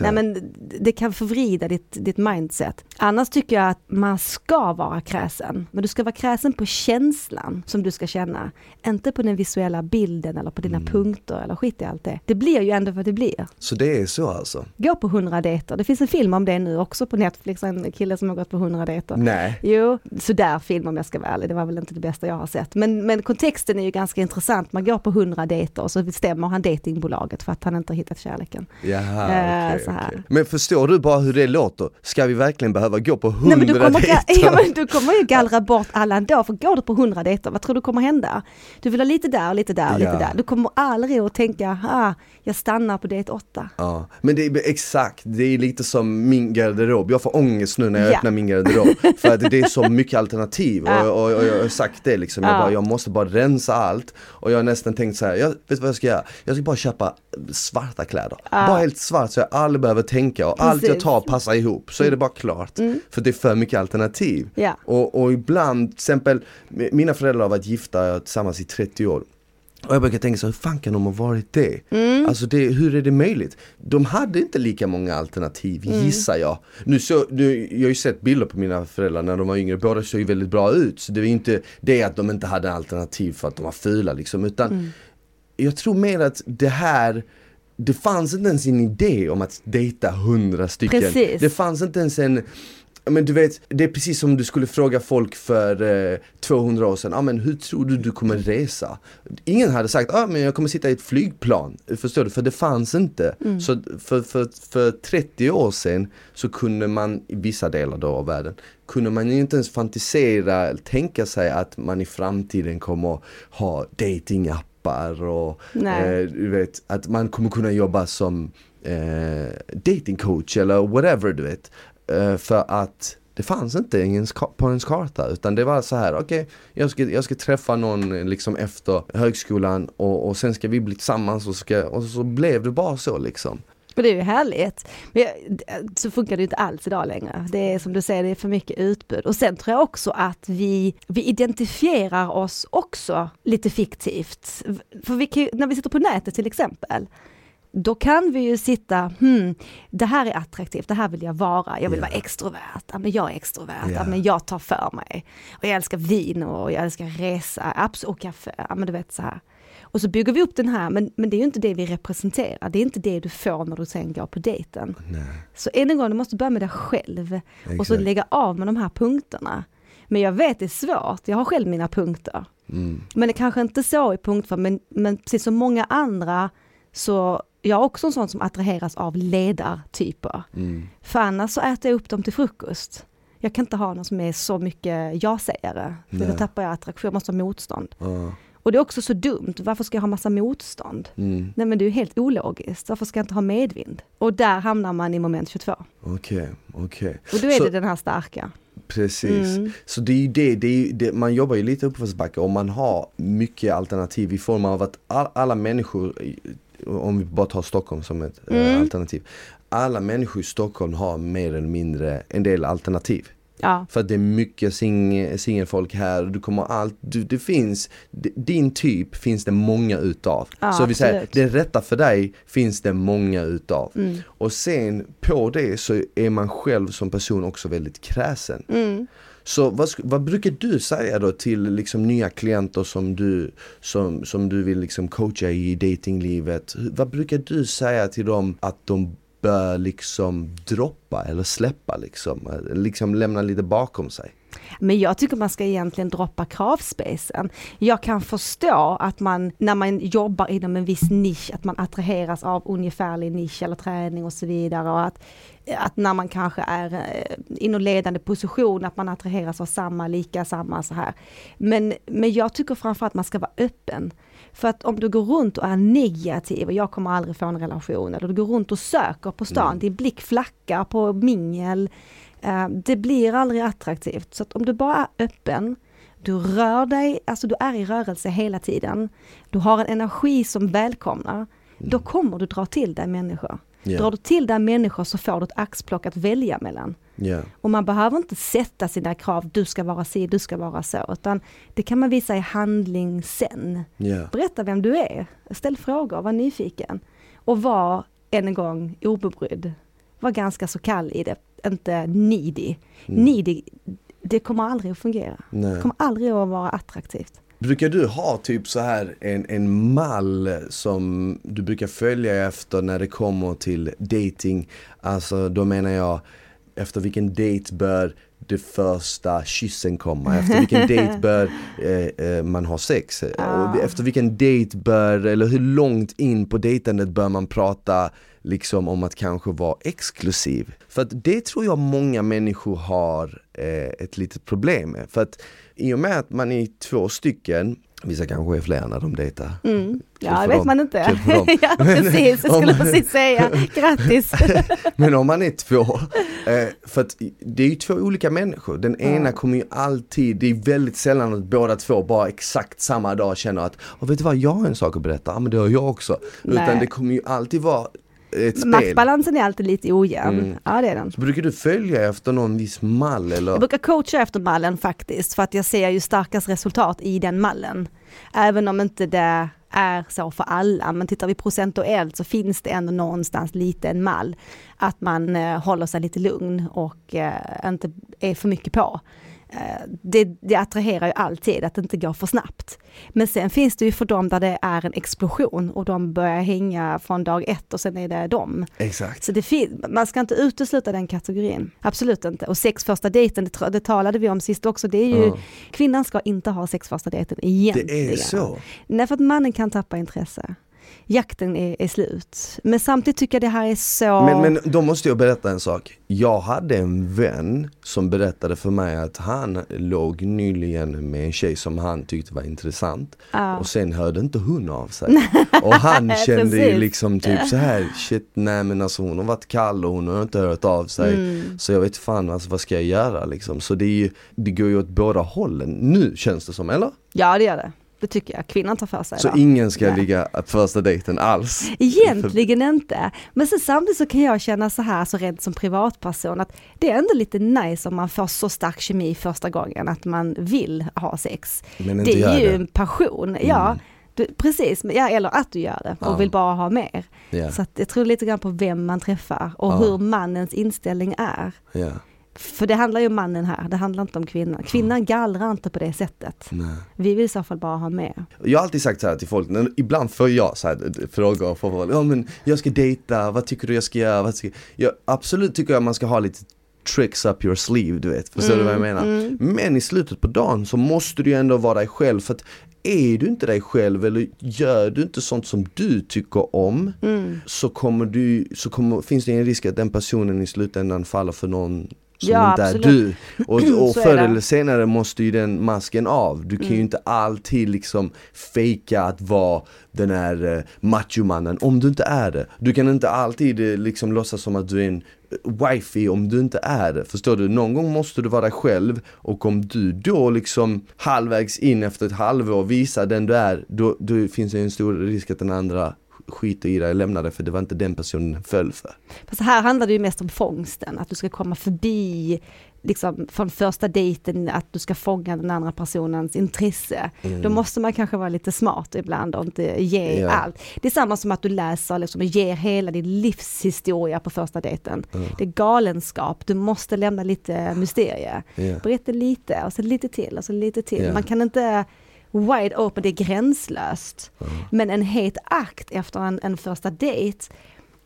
nej, men det kan förvrida ditt, ditt mindset. Annars tycker jag att man ska vara kräsen. Men du ska vara kräsen på känslan som du ska känna. Inte på den visuella bilden eller på dina Mm. punkter eller skit i allt det. Det blir ju ändå vad det blir. Så det är så alltså? Gå på 100 dejter. Det finns en film om det nu också på Netflix. En kille som har gått på 100 dejter. Nej. Jo, sådär film om jag ska vara ärlig. Det var väl inte det bästa jag har sett. Men, men kontexten är ju ganska intressant. Man går på 100 dejter och så bestämmer han datingbolaget för att han inte har hittat kärleken. Jaha, Eh, okej, så här. okej. Men förstår du bara hur det låter? Ska vi verkligen behöva gå på hundra Nej men du kommer, ja, men du kommer ju gallra bort alla ändå, för går du på 100 dejter, vad tror du kommer hända? Du vill ha lite där och lite där Ja. lite där. Du kommer aldrig att tänka, ah, jag stannar på dejt 8. Ja, men det är exakt, det är lite som min garderob. Jag får ångest nu när jag Ja. öppnar min garderob. För att det är så mycket alternativ och, Ja. och, och jag har sagt det liksom. Jag, Ja. bara, jag måste bara rensa allt. Och jag har nästan tänkt så här, jag, vet vad jag ska göra? Jag ska bara köpa svarta kläder. Bara helt svart så jag aldrig behöver tänka och allt jag Precis. tar passar ihop. Så är det bara klart. För det är för mycket alternativ. Ja. Och, och ibland, till exempel, mina föräldrar har varit gifta tillsammans i 30 år. Och jag brukar tänka så, hur fan kan de ha varit det? Mm. Alltså det, hur är det möjligt? De hade inte lika många alternativ, Mm. gissar jag. Nu så, nu, jag har ju sett bilder på mina föräldrar när de var yngre, båda såg ju väldigt bra ut. Så det var inte det att de inte hade alternativ för att de var fula liksom, utan Mm. jag tror mer att det här det fanns inte ens en idé om att dejta hundra stycken. Precis. Det fanns inte ens en men du vet, det är precis som du skulle fråga folk för eh, 200 år sedan, ah, men hur tror du du kommer resa? Ingen hade sagt, ah, men jag kommer sitta i ett flygplan, förstår du? För det fanns inte. Så för, för, för 30 år sedan så kunde man, i vissa delar då av världen, kunde man inte ens fantisera, tänka sig att man i framtiden kommer ha datingappar och eh, du vet, att man kommer kunna jobba som eh, datingcoach eller whatever du vet. Eh, för att det fanns inte ens på ens karta utan det var så här, okej jag, ska, jag ska träffa någon liksom efter högskolan och, och sen ska vi bli tillsammans och, ska, och så blev det bara så liksom. Men det är ju härligt. Men jag, eh, så funkar det inte alls idag längre. Det är som du säger, det är för mycket utbud. Och sen tror jag också att vi, vi identifierar oss också lite fiktivt. För vi kan när vi sitter på nätet till exempel, då kan vi ju sitta, hmm, det här är attraktivt, det här vill jag vara, jag vill Ja. vara extrovert, ja, men jag är extrovert, ja. men jag tar för mig. Och jag älskar vin och jag älskar resa, och kaffe, ja, men du vet så här. Och så bygger vi upp den här, men, men det är ju inte det vi representerar, det är inte det du får när du sen går på dejten. Nej, Så än en gång, du måste börja med dig själv och så exakt. lägga av med de här punkterna. Men jag vet det är svårt, jag har själv mina punkter. Mm. Men det kanske inte så i punktform, men, men precis som många andra så jag är också en sån som attraheras av ledartyper. Mm. För annars så äter jag upp dem till frukost. Jag kan inte ha någon som är så mycket ja-sägare, för Nej. då tappar jag attraktion, jag måste ha motstånd. Ja. Och det är också så dumt, varför ska jag ha massa motstånd? Mm. Nej men det är ju helt ologiskt, varför ska jag inte ha medvind? Och där hamnar man i moment 22. Okej, okej. Och då är Så- det den här starka. Precis. Mm. Så det är ju det, det, är det man jobbar ju lite uppförsbacke och man har mycket alternativ i form av att all, alla människor, om vi bara tar Stockholm som ett eh, Mm. alternativ. Alla människor i Stockholm har mer eller mindre en del alternativ. Ja, För att det är mycket sing, singelfolk här, du kommer allt, du, det finns, din typ finns det många utav. Ja, så vi säger, det rätta för dig finns det många utav. mm. Och sen på det så är man själv som person också väldigt kräsen. Mm. Så vad, vad brukar du säga då till liksom nya klienter som du, som, som du vill liksom coacha i datinglivet? Vad brukar du säga till dem att de bör liksom droppa eller släppa liksom? Liksom lämna lite bakom sig? Men jag tycker man ska egentligen droppa kravspacen. Jag kan förstå att man, när man jobbar inom en viss nisch, att man attraheras av ungefärlig nisch eller träning och så vidare. Och att, att när man kanske är eh, i någon ledande position, att man attraheras av samma, lika, samma så här. Men, men jag tycker framförallt att man ska vara öppen. För att om du går runt och är negativ och jag kommer aldrig få en relation, eller du går runt och söker på stan, Mm. din blick flackar på mingel, Det blir aldrig attraktivt. Så att om du bara är öppen, du rör dig, alltså du är i rörelse hela tiden, du har en energi som välkomnar, då kommer du dra till dig människor. Ja, Drar du till dig människor så får du ett axplock att välja mellan. ja, Och man behöver inte sätta sina krav, du ska vara si, du ska vara så, utan det kan man visa i handling sen. ja, Berätta vem du är, ställ frågor, var nyfiken. Och var, än en gång, obebrydd. Var ganska så kall i det, inte needy. Mm. Needy, det kommer aldrig att fungera. Det nej. kommer aldrig att vara attraktivt. Brukar du ha typ så här en, en mall som du brukar följa efter när det kommer till dating? Alltså då menar jag efter vilken date bör det första kyssen komma? Efter vilken date bör eh, eh, man ha sex? Ah. Och efter vilken date bör, eller hur långt in på dejtandet bör man prata liksom om att kanske vara exklusiv? För att det tror jag många människor har eh, ett litet problem med. För att i och med att man är två stycken, vissa kanske är fler när de dejtar. Mm. Kul Ja, det vet dem. man inte. Dem. ja, precis. Jag skulle Om- precis säga grattis. Men om man är två, eh, för att det är ju två olika människor. Den Ja. ena kommer ju alltid, det är väldigt sällan att båda två bara exakt samma dag känner att, och vet du vad, jag har en sak att berätta, ja men det har jag också. Utan Nej. det kommer ju alltid vara ett spel. Maktbalansen är alltid lite ojämn. Mm. Ja, det är den. Så brukar du följa efter någon viss mall Jag eller? brukar coacha efter mallen faktiskt, för att jag ser ju starkast resultat i den mallen. Även om inte det är så för alla, men tittar vi procentuellt så finns det ändå någonstans lite en mall. Att man eh, håller sig lite lugn och eh, inte är för mycket på. Eh, det, det attraherar ju alltid att det inte går för snabbt. Men sen finns det ju för dem där det är en explosion och de börjar hänga från dag ett och sen är det dem. Exakt. Så det man ska inte utesluta den kategorin. Absolut inte. Och sex första dejten, det, det talade vi om sist också, det är ju, mm. kvinnan ska inte ha sex första dejten egentligen. Det är så? Nej, för att mannen kan tappa intresse jakten är, är, slut. Men samtidigt tycker jag det här är så... Men, men då måste jag berätta en sak. Jag hade en vän som berättade för mig att han låg nyligen med en tjej som han tyckte var intressant. Ja. Och sen hörde inte hon av sig. och han kände ju liksom typ så här shit nej men alltså hon har varit kall och hon har inte hört av sig. Mm. Så jag vet fan alltså vad ska jag göra liksom. Så det, är ju, det går ju åt båda hållen nu känns det som, eller? Ja det gör det. Det tycker jag kvinnan tar för sig. Så då. ingen ska Nej. ligga första dejten alls? Egentligen inte. Men sen samtidigt så kan jag känna så här, så rent som privatperson, att det är ändå lite nice om man får så stark kemi första gången att man vill ha sex. Men det är ju det. en passion, mm. ja. Du, precis, ja, eller att du gör det och ja. vill bara ha mer. Yeah. Så jag tror lite grann på vem man träffar och ja. hur mannens inställning är. Yeah. För det handlar ju om mannen här, det handlar inte om kvinnan. Kvinnan gallrar inte på det sättet. Nej. Vi vill i så fall bara ha med. Jag har alltid sagt så här till folk, ibland får jag så här frågor från folk, ja men jag ska dejta, vad tycker du jag ska göra? Vad ska... Jag, absolut tycker jag man ska ha lite tricks up your sleeve, du vet. Förstår mm, du vad jag menar? Mm. Men i slutet på dagen så måste du ju ändå vara dig själv för att är du inte dig själv eller gör du inte sånt som du tycker om mm. så kommer du, så kommer, finns det en risk att den personen i slutändan faller för någon som ja, inte absolut. är du. Och, och förr eller senare måste ju den masken av. Du kan mm. ju inte alltid liksom fejka att vara den här uh, machomannen om du inte är det. Du kan inte alltid uh, liksom låtsas som att du är en uh, wifey om du inte är det. Förstår du? Någon gång måste du vara dig själv och om du då liksom halvvägs in efter ett halvår visar den du är, då, då finns det en stor risk att den andra skiter i det, jag lämnar det för det var inte den personen föll för. Fast här handlar det ju mest om fångsten, att du ska komma förbi liksom från första dejten att du ska fånga den andra personens intresse. Mm. Då måste man kanske vara lite smart ibland och inte ge ja. allt. Det är samma som att du läser liksom, och ger hela din livshistoria på första dejten. Mm. Det är galenskap, du måste lämna lite mysterie. Ja. Berätta lite och sen lite till och sen lite till. Ja. Man kan inte wide open, det är gränslöst. Mm. Men en het akt efter en, en första dejt,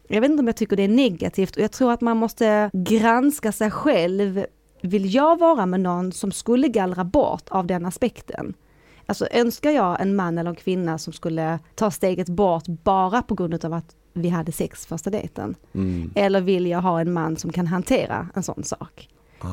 jag vet inte om jag tycker det är negativt och jag tror att man måste granska sig själv. Vill jag vara med någon som skulle gallra bort av den aspekten? Alltså önskar jag en man eller en kvinna som skulle ta steget bort bara på grund av att vi hade sex första dejten? Mm. Eller vill jag ha en man som kan hantera en sån sak?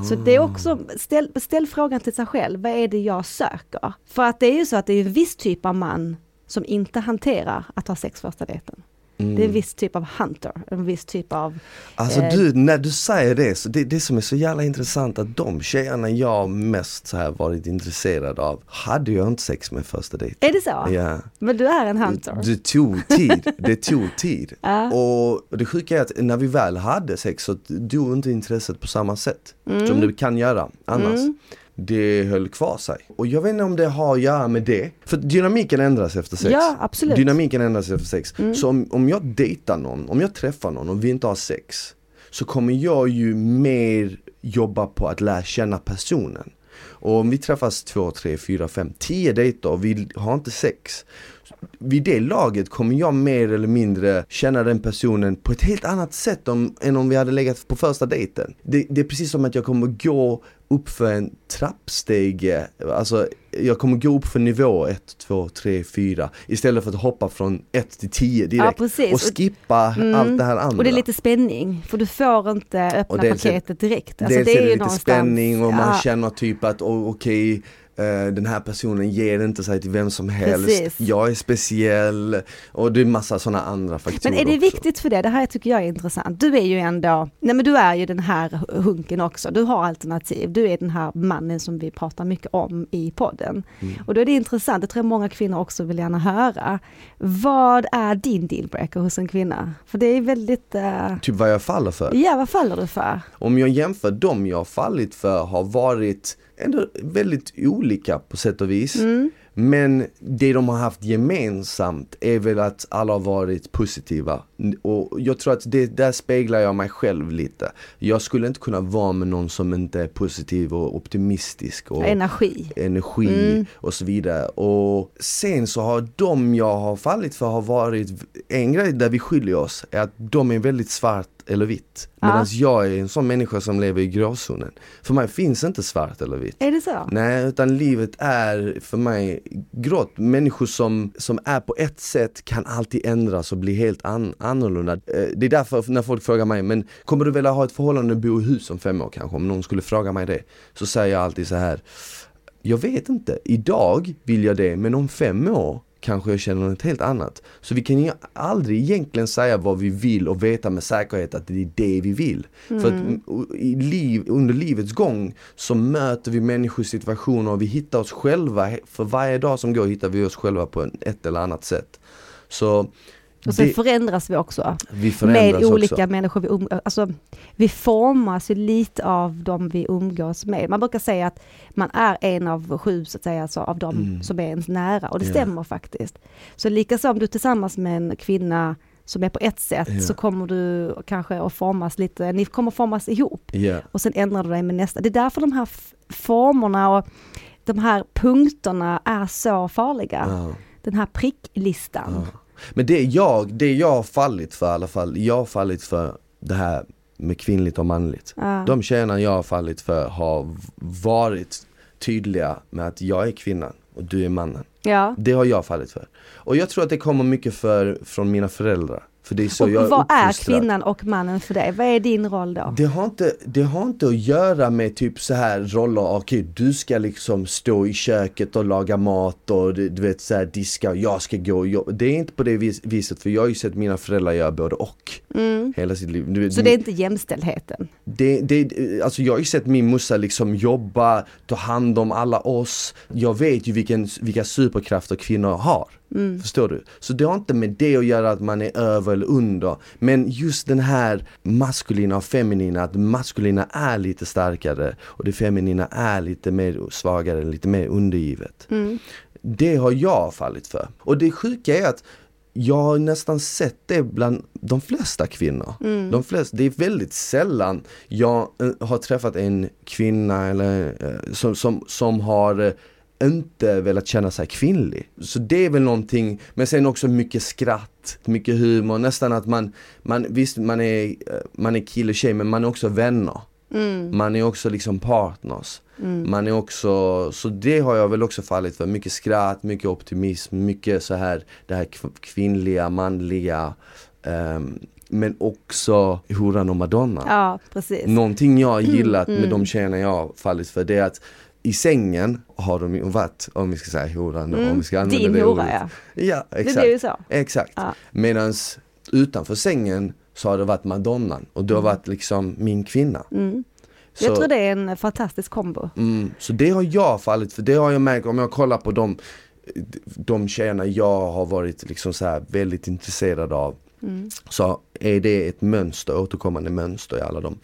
Så det är också, ställ, ställ frågan till sig själv, vad är det jag söker? För att det är ju så att det är en viss typ av man som inte hanterar att ha sex första dejten. Mm. Det är en viss typ av hunter, en viss typ av... Alltså eh, du, när du säger det, så det, det som är så jävla intressant att de tjejerna jag mest så här varit intresserad av hade jag inte sex med första dejten. Är det så? Ja. Men du är en hunter? Det, det tog tid, det tog tid. ja. Och det sjuka är att när vi väl hade sex så dog inte intresset på samma sätt mm. som det kan göra annars. Mm det höll kvar sig. Och jag vet inte om det har att göra med det. För dynamiken ändras efter sex. Ja, absolut. Dynamiken ändras efter sex. Mm. Så om, om jag dejtar någon, om jag träffar någon och vi inte har sex. Så kommer jag ju mer jobba på att lära känna personen. Och om vi träffas två, tre, fyra, fem, tio dejter och vi har inte sex vid det laget kommer jag mer eller mindre känna den personen på ett helt annat sätt om, än om vi hade legat på första dejten. Det, det är precis som att jag kommer gå upp för en trappstege, alltså jag kommer gå upp för nivå 1, 2, 3, 4 istället för att hoppa från 1 till 10 direkt ja, och skippa mm. allt det här andra. Och det är lite spänning, för du får inte öppna paketet direkt. Alltså, dels det är, det lite spänning och man känner typ att oh, okej okay, den här personen ger inte sig till vem som helst, Precis. jag är speciell och det är massa sådana andra faktorer Men är det också. viktigt för det? Det här tycker jag är intressant. Du är ju ändå, nej men du är ju den här hunken också, du har alternativ, du är den här mannen som vi pratar mycket om i podden. Mm. Och då är det intressant, det tror jag många kvinnor också vill gärna höra. Vad är din dealbreaker hos en kvinna? För det är väldigt... Uh... Typ vad jag faller för? Ja, vad faller du för? Om jag jämför dem jag har fallit för har varit ändå väldigt olika på sätt och vis. Mm. Men det de har haft gemensamt är väl att alla har varit positiva. Och jag tror att det, där speglar jag mig själv lite. Jag skulle inte kunna vara med någon som inte är positiv och optimistisk. Och energi. Energi mm. och så vidare. Och sen så har de jag har fallit för har varit, en grej där vi skiljer oss är att de är väldigt svart eller vitt. Medan ja. jag är en sån människa som lever i gråzonen. För mig finns inte svart eller vitt. Är det så? Nej, utan livet är för mig grått. Människor som, som är på ett sätt kan alltid ändras och bli helt an, annorlunda. Eh, det är därför när folk frågar mig, men kommer du vilja ha ett förhållande och bo i hus om fem år kanske? Om någon skulle fråga mig det. Så säger jag alltid så här. Jag vet inte. Idag vill jag det, men om fem år kanske jag känner något helt annat. Så vi kan ju aldrig egentligen säga vad vi vill och veta med säkerhet att det är det vi vill. Mm. För att i liv, under livets gång så möter vi människors situationer och vi hittar oss själva. För varje dag som går hittar vi oss själva på ett eller annat sätt. Så och sen det, förändras vi också. Vi med olika också. människor. Vi, um, alltså, vi formas ju lite av de vi umgås med. Man brukar säga att man är en av sju, så att säga, alltså, av de mm. som är ens nära. Och det yeah. stämmer faktiskt. Så likaså om du är tillsammans med en kvinna som är på ett sätt yeah. så kommer du kanske att formas lite, ni kommer formas ihop. Yeah. Och sen ändrar du dig med nästa. Det är därför de här formerna och de här punkterna är så farliga. Uh. Den här pricklistan. Uh. Men det jag, det jag har fallit för i alla fall, jag har fallit för det här med kvinnligt och manligt. Ja. De tjejerna jag har fallit för har varit tydliga med att jag är kvinnan och du är mannen. Ja. Det har jag fallit för. Och jag tror att det kommer mycket för, från mina föräldrar. Och jag vad är kvinnan och mannen för dig? Vad är din roll då? Det har inte, det har inte att göra med typ så här roller, okej okay, du ska liksom stå i köket och laga mat och du, du vet så här, diska och jag ska gå och jobba. Det är inte på det vis, viset för jag har ju sett mina föräldrar göra både och. Mm. Hela sitt liv. Du, så det är inte jämställdheten? Det, det, alltså jag har ju sett min morsa liksom jobba, ta hand om alla oss. Jag vet ju vilken, vilka superkrafter kvinnor har. Mm. Förstår du? Så det har inte med det att göra att man är över eller under. Men just den här maskulina och feminina, att maskulina är lite starkare och det feminina är lite mer svagare, lite mer undergivet. Mm. Det har jag fallit för. Och det sjuka är att jag har nästan sett det bland de flesta kvinnor. Mm. De flesta, det är väldigt sällan jag eh, har träffat en kvinna eller, eh, som, som, som har eh, inte velat känna sig kvinnlig. Så det är väl någonting, men sen också mycket skratt, mycket humor, nästan att man, man visst man är, man är kille och tjej men man är också vänner. Mm. Man är också liksom partners. Mm. Man är också, så det har jag väl också fallit för. Mycket skratt, mycket optimism, mycket så här det här kvinnliga, manliga. Um, men också horan och madonna. Ja, precis. Någonting jag har gillat mm, med de tjejerna jag har fallit för det är att i sängen har de ju varit, om vi ska säga horan mm. om vi ska använda Din det hora ja. Ja, exakt. Det blir ju så. Exakt. Ja. Medans utanför sängen så har det varit madonnan och du har mm. varit liksom min kvinna. Mm. Så, jag tror det är en fantastisk kombo. Mm, så det har jag fallit för, det har jag märkt om jag kollar på de, de tjejerna jag har varit liksom så väldigt intresserad av. Mm. Så är det ett mönster, återkommande mönster i alla dem.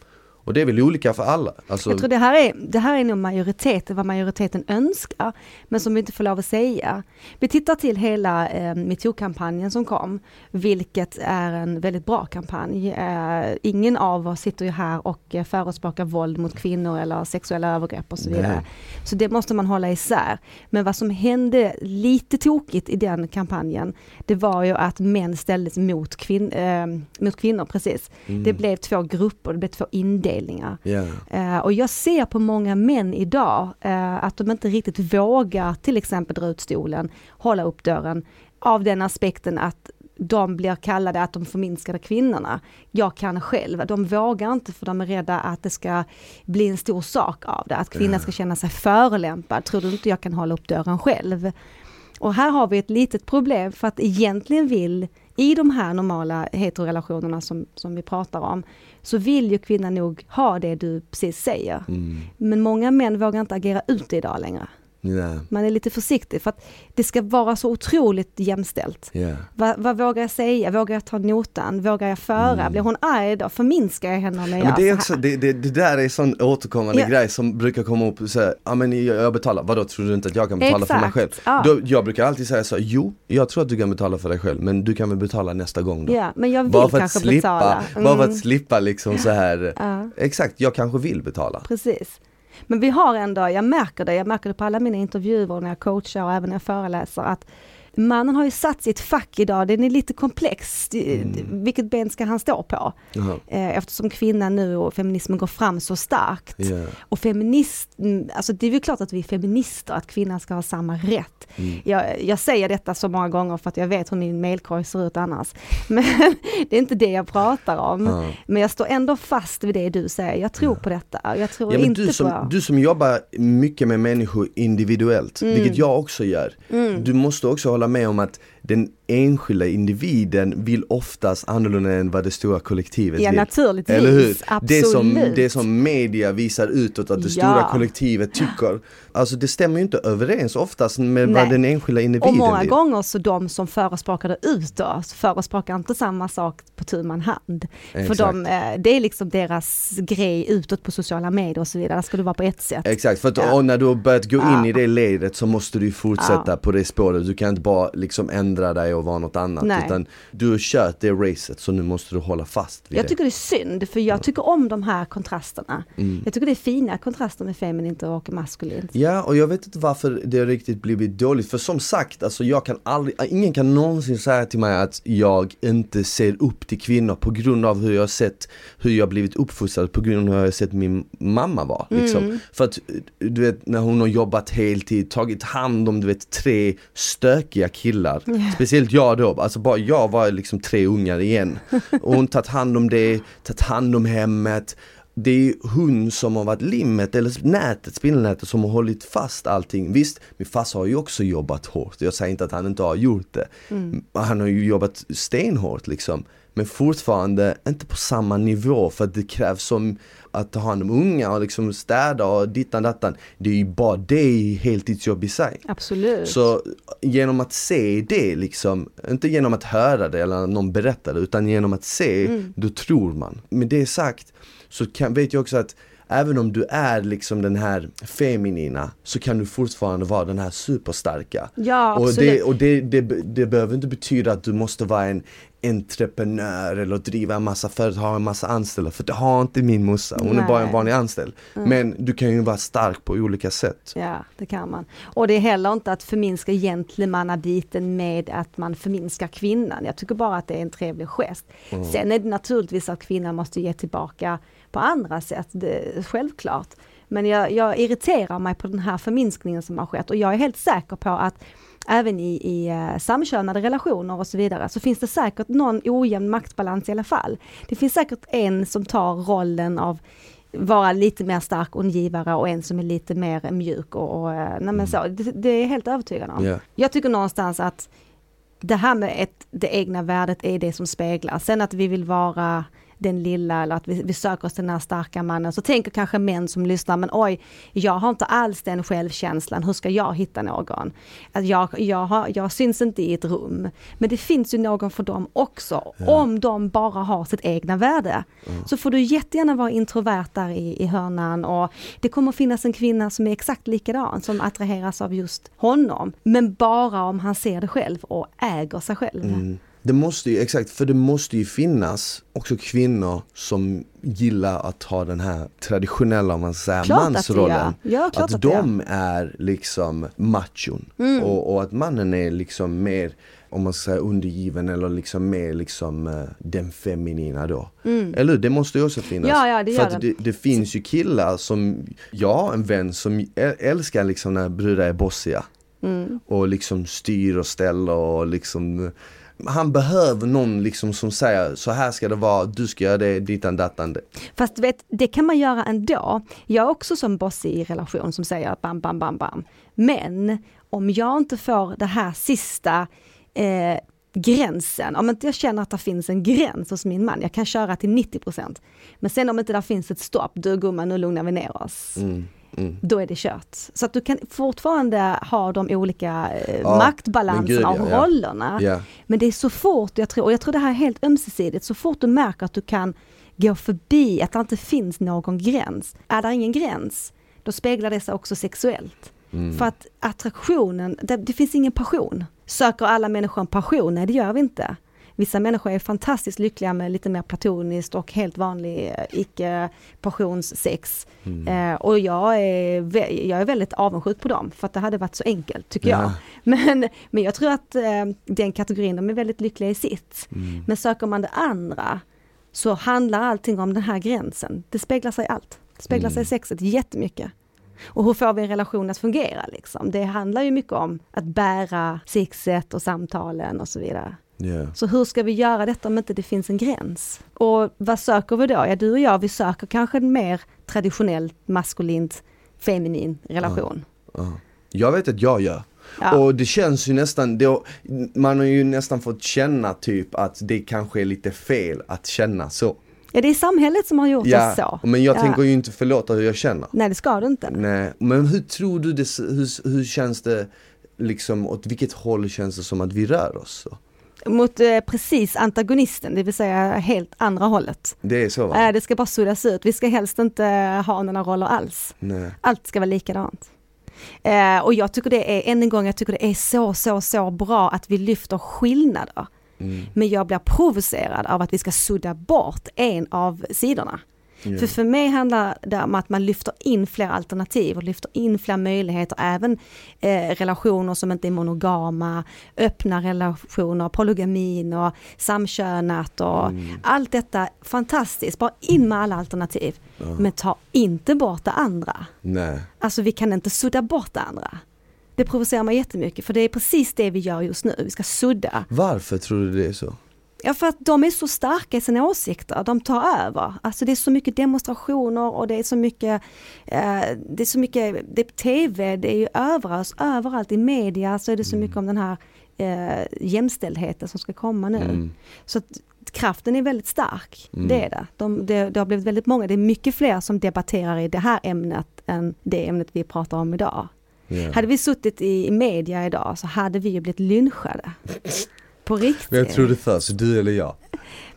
Och det är väl olika för alla. Alltså... Jag tror det här, är, det här är nog majoriteten, vad majoriteten önskar, men som vi inte får lov att säga. Vi tittar till hela eh, metoo-kampanjen som kom, vilket är en väldigt bra kampanj. Eh, ingen av oss sitter ju här och eh, förespråkar våld mot kvinnor eller sexuella övergrepp och så vidare. Nej. Så det måste man hålla isär. Men vad som hände lite tokigt i den kampanjen, det var ju att män ställdes mot, kvin eh, mot kvinnor, precis. Mm. Det blev två grupper, det blev två indelningar avdelningar. Yeah. och jag ser på många män idag uh, att de inte riktigt vågar till exempel dra ut stolen, hålla upp dörren, av den aspekten att de blir kallade att de förminskade kvinnorna. Jag kan själv. De vågar inte för de är rädda att det ska bli en stor sak av det, att kvinnan ska känna sig förolämpad. Tror du inte jag kan hålla upp dörren själv? Och här har vi ett litet problem för att egentligen vill i de här normala heterorelationerna som, som vi pratar om, så vill ju kvinnan nog ha det du precis säger. Mm. Men många män vågar inte agera ut idag längre. Ja, Man är lite försiktig för att det ska vara så otroligt jämställt. ja. Vad, vad vågar jag säga? Vågar jag ta notan? Vågar jag föra? Blir hon arg då? Förminskar jag henne om jag Mm. Ja, men det, är också, det, det, det där är sån återkommande Ja. grej som brukar komma upp och säga, ja men jag, jag betalar, vadå tror du inte att jag kan betala för mig Exakt, själv? ja. Då, jag brukar alltid säga så, jo, jag tror att du kan betala för dig själv, men du kan väl betala nästa gång då? Ja, men jag vill bara för att kanske slippa, betala. bara för Mm. att slippa liksom så här. Ja. exakt, jag kanske vill betala. Precis. Men vi har ändå, jag märker det, jag märker det på alla mina intervjuer och när jag coachar och även när jag föreläser att mannen har ju satt sitt fack idag, den är lite komplex. Mm. Vilket ben ska han stå på? Jaha. Eh, Eftersom kvinnan nu och feminismen går fram så starkt. Ja. Och feminist, mm, alltså det är väl klart att vi är feminister, att kvinnan ska ha samma rätt. Mm. Jag, jag säger detta så många gånger för att jag vet hur min mailkorg ser ut annars. Men det är inte det jag pratar om. Ja. Men jag står ändå fast vid det du säger, jag tror på detta. Jag tror Ja, inte du, på... som, du som jobbar mycket med människor individuellt, Mm. vilket jag också gör. Du måste också hålla med om att den enskilda individen vill oftast annorlunda än vad det stora kollektivet Ja, vill. naturligtvis. Eller hur? Absolut. Det som, det som media visar utåt att det Ja. stora kollektivet tycker, alltså det stämmer ju inte överens oftast med Nej. vad den enskilda individen och många vill. gånger så de som förespråkar det utåt förespråkar inte samma sak på tu man hand. För Exakt. de, eh, det är liksom deras grej utåt på sociala medier och så vidare, där ska du vara på ett sätt. Exakt, för att Ja. när du har börjat gå in Ja. i det ledet så måste du fortsätta Ja. på det spåret. Du kan inte bara liksom ändra dig och vara något annat. Nej. Utan du har kört det racet så nu måste du hålla fast vid Jag det. tycker det är synd, för jag tycker om de här kontrasterna. Mm. Jag tycker det är fina kontraster med feminint och maskulint. Ja, och jag vet inte varför det riktigt blivit dåligt. För som sagt, alltså jag kan aldrig, ingen kan någonsin säga till mig att jag inte ser upp till kvinnor på grund av hur jag sett, hur jag blivit uppfostrad, på grund av hur jag sett min mamma vara. Liksom. Mm. För att, du vet, när hon har jobbat heltid, tagit hand om, du vet, tre stökiga killar. Speciellt jag då, alltså bara jag var liksom tre ungar igen. Och hon tagit hand om det, tagit hand om hemmet. Det är hon som har varit limmet, eller nätet, spindelnätet som har hållit fast allting. Visst, min farsa har ju också jobbat hårt. Jag säger inte att han inte har gjort det. Han har ju jobbat stenhårt liksom. Men fortfarande inte på samma nivå för att det krävs som att ta hand om unga och liksom städa och dittan dattan. Det är ju bara det heltidsjobb i sig. Absolut. Så genom att se det liksom, inte genom att höra det eller någon berättar det utan genom att se, Mm. då tror man. Med det sagt så kan, vet jag också att även om du är liksom den här feminina så kan du fortfarande vara den här superstarka. Ja, och absolut. det, och det, det, det behöver inte betyda att du måste vara en entreprenör eller driva en massa företag, ha en massa anställda. För det har inte min morsa, hon är bara en Nej. vanlig anställd. Men du kan ju vara stark på olika sätt. Ja, det kan man. Och det är heller inte att förminska gentlemannabiten med att man förminskar kvinnan. Jag tycker bara att det är en trevlig gest. Mm. Sen är det naturligtvis att kvinnan måste ge tillbaka på andra sätt, det, självklart. Men jag, jag irriterar mig på den här förminskningen som har skett och jag är helt säker på att även i, i eh, samkönade relationer och så vidare så finns det säkert någon ojämn maktbalans i alla fall. Det finns säkert en som tar rollen av vara lite mer stark och en givare och en som är lite mer mjuk och, och eh, men så, det, det är jag helt övertygad om. Ja. Jag tycker någonstans att det här med ett, det egna värdet är det som speglar. Sen att vi vill vara den lilla eller att vi, vi söker oss till den här starka mannen. Så tänker kanske män som lyssnar, men oj, jag har inte alls den självkänslan, hur ska jag hitta någon? Att jag, jag, har, jag syns inte i ett rum. Men det finns ju någon för dem också, om de bara har sitt egna värde. Så får du jättegärna vara introvert där i, i hörnan och det kommer finnas en kvinna som är exakt likadan, som attraheras av just honom. Men bara om han ser det själv och äger sig själv. Mm. Det måste ju, exakt, för det måste ju finnas också kvinnor som gillar att ha den här traditionella, om man säga, Klart att mansrollen. gör. Ja, att att de är liksom machon Mm. och, och att mannen är liksom mer, om man ska säga undergiven eller liksom mer liksom eh, den feminina då. Eller hur? Det måste ju också finnas. Mm. Ja, ja, det För att det. det, finns ju killar som, jag har en vän som äl- älskar liksom när brudar är bossiga Mm. och liksom styr och ställer och liksom han behöver någon liksom som säger så här ska det vara, du ska göra det, ditan datan. Fast vet, det kan man göra ändå. Jag är också som boss i relation som säger bam, bam, bam, bam. Men om jag inte får det här sista eh, gränsen, om inte jag känner att det finns en gräns hos min man, jag kan köra till 90%. Men sen om inte det finns ett stopp, du gumman nu lugnar vi ner oss. Mm. Mm. då är det kört. Så att du kan fortfarande ha de olika eh, Ja, maktbalanserna och ja. rollerna. Ja. Men det är så fort, jag tror, och jag tror det här är helt ömsesidigt, så fort du märker att du kan gå förbi, att det inte finns någon gräns. Är det ingen gräns, då speglar det sig också sexuellt. Mm. För att attraktionen, det, det finns ingen passion. Söker alla människor en passion? Nej det gör vi inte. Vissa människor är fantastiskt lyckliga med lite mer platoniskt och helt vanlig eh, icke passionssex. Mm. Eh, och jag är, jag är väldigt avundsjuk på dem för att det hade varit så enkelt tycker jag. Ja. Men, men jag tror att eh, den kategorin, de är väldigt lyckliga i sitt. Mm. Men söker man det andra så handlar allting om den här gränsen. Det speglar sig i allt. Det speglar sig i Mm. sexet jättemycket. Och hur får vi en relation att fungera liksom? Det handlar ju mycket om att bära sexet och samtalen och så vidare. Ja. Så hur ska vi göra detta om inte det finns en gräns? Och vad söker vi då? Ja, du och jag, vi söker kanske en mer traditionellt maskulint feminin relation. Ja. Jag vet att jag gör. Ja. Och det känns ju nästan, det, man har ju nästan fått känna typ att det kanske är lite fel att känna så. Ja, det är samhället som har gjort oss så. men jag Ja. tänker ju inte förlåta hur jag känner. Nej, det ska du inte. Nej, men hur tror du det, hur, hur känns det liksom, åt vilket håll känns det som att vi rör oss? Så? Mot eh, precis antagonisten, det vill säga helt andra hållet. Det är så va? Eh, det ska bara suddas ut. Vi ska helst inte ha några roller alls. Nej. Allt ska vara likadant. Eh, och jag tycker det är, än en gång, jag tycker det är så, så, så bra att vi lyfter skillnader. Mm. Men jag blir provocerad av att vi ska sudda bort en av sidorna. Ja. För för mig handlar det om att man lyfter in fler alternativ och lyfter in fler möjligheter, även eh, relationer som inte är monogama, öppna relationer, polygamin och samkönat och Mm. allt detta fantastiskt, bara in med alla alternativ. Men ta inte bort det andra. Nej. Alltså vi kan inte sudda bort det andra. Det provocerar mig jättemycket för det är precis det vi gör just nu, vi ska sudda. Varför tror du det är så? Ja för att de är så starka i sina åsikter, de tar över. Alltså det är så mycket demonstrationer och det är så mycket, eh, det är så mycket, det är tv, det är ju överallt, överallt i media så är det så mycket om den här eh, jämställdheten som ska komma nu. Mm. Så att kraften är väldigt stark, Mm. det är det. De, det. Det har blivit väldigt många, det är mycket fler som debatterar i det här ämnet än det ämnet vi pratar om idag. Ja. Hade vi suttit i, i media idag så hade vi ju blivit lynchade. På riktigt. Men jag trodde först, du eller jag.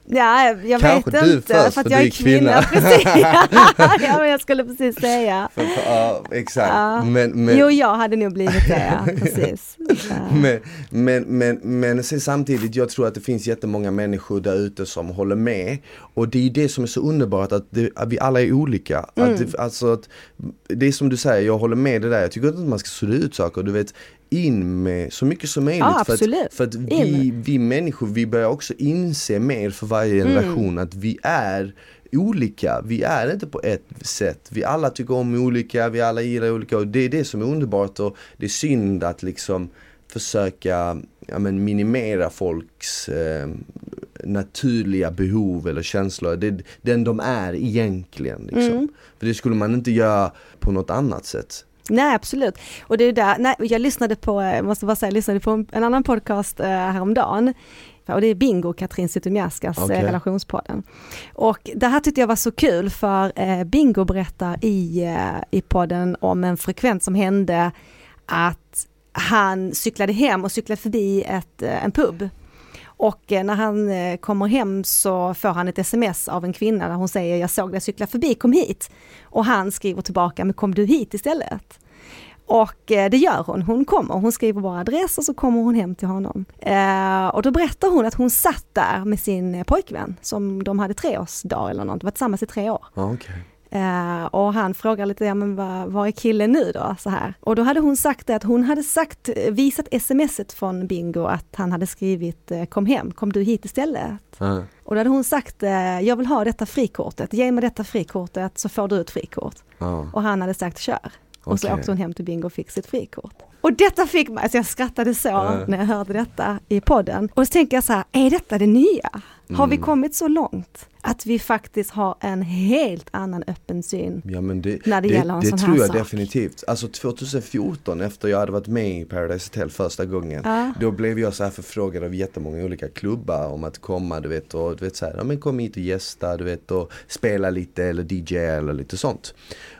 Ja, jag Kanske vet inte först, för att jag är kvinna. kvinna. ja, men jag skulle precis säga. För, för, ja, exakt. Ja. Men, men, Jo, jag hade nog blivit det, ja. precis. Men, men, men, men sen samtidigt, jag tror att det finns jättemånga människor där ute som håller med. Och det är det som är så underbart, att, det, att vi alla är olika. Att Mm. det, alltså att, det är som du säger, jag håller med det där. Jag tycker inte att man ska sudda ut saker, du vet in med så mycket som möjligt. Ja, för att, för att vi, vi människor, vi börjar också inse mer för varje Mm. generation att vi är olika, vi är inte på ett sätt. Vi alla tycker om olika, vi alla gillar olika och det är det som är underbart och det är synd att liksom försöka ja, men minimera folks eh, naturliga behov eller känslor, det, den de är egentligen. Liksom. Mm. För det skulle man inte göra på något annat sätt. Nej absolut. Och det är där, nej, jag lyssnade på, jag måste bara säga, jag lyssnade på en, annan podcast eh, häromdagen. Och det är Bingo, Katrin Zytomierskas eh, relationspodden. Och det här tyckte jag var så kul för eh, Bingo berättar i, eh, i podden om en frekvens som hände att han cyklade hem och cyklade förbi ett, eh, en pub. Och eh, när han eh, kommer hem så får han ett sms av en kvinna där hon säger jag såg dig cykla förbi, kom hit. Och han skriver tillbaka, men kom du hit istället? Och eh, det gör hon, hon kommer, hon skriver bara adress och så kommer hon hem till honom. Och då berättar hon att hon satt där med sin pojkvän som de hade treårsdag eller något, de var tillsammans i tre år. Okay. Eh, och han frågar lite, ja men vad, vad är killen nu då? Så här. Och då hade hon sagt det att hon hade sagt, visat smset från Bingo att han hade skrivit eh, kom hem, kom du hit istället? Ja. Och då hade hon sagt, eh, jag vill ha detta frikortet, ge mig detta frikortet så får du ett frikort. Ja. Och han hade sagt kör. Och så åkte hon hem till Bingo och fick sitt frikort. Och detta fick mig, alltså jag skrattade så Ja. när jag hörde detta i podden. Och så tänker jag så här, är detta det nya? Har vi kommit så långt att vi faktiskt har en helt annan öppen syn Ja men det, när det, det, gäller en det sån tror här jag sak? definitivt. Alltså 2014 efter jag hade varit med i Paradise Hotel första gången. Ja. Då blev jag så här förfrågad av jättemånga olika klubbar om att komma du vet och du vet så här, ja men kom hit och gästa du vet och spela lite eller DJ eller lite sånt.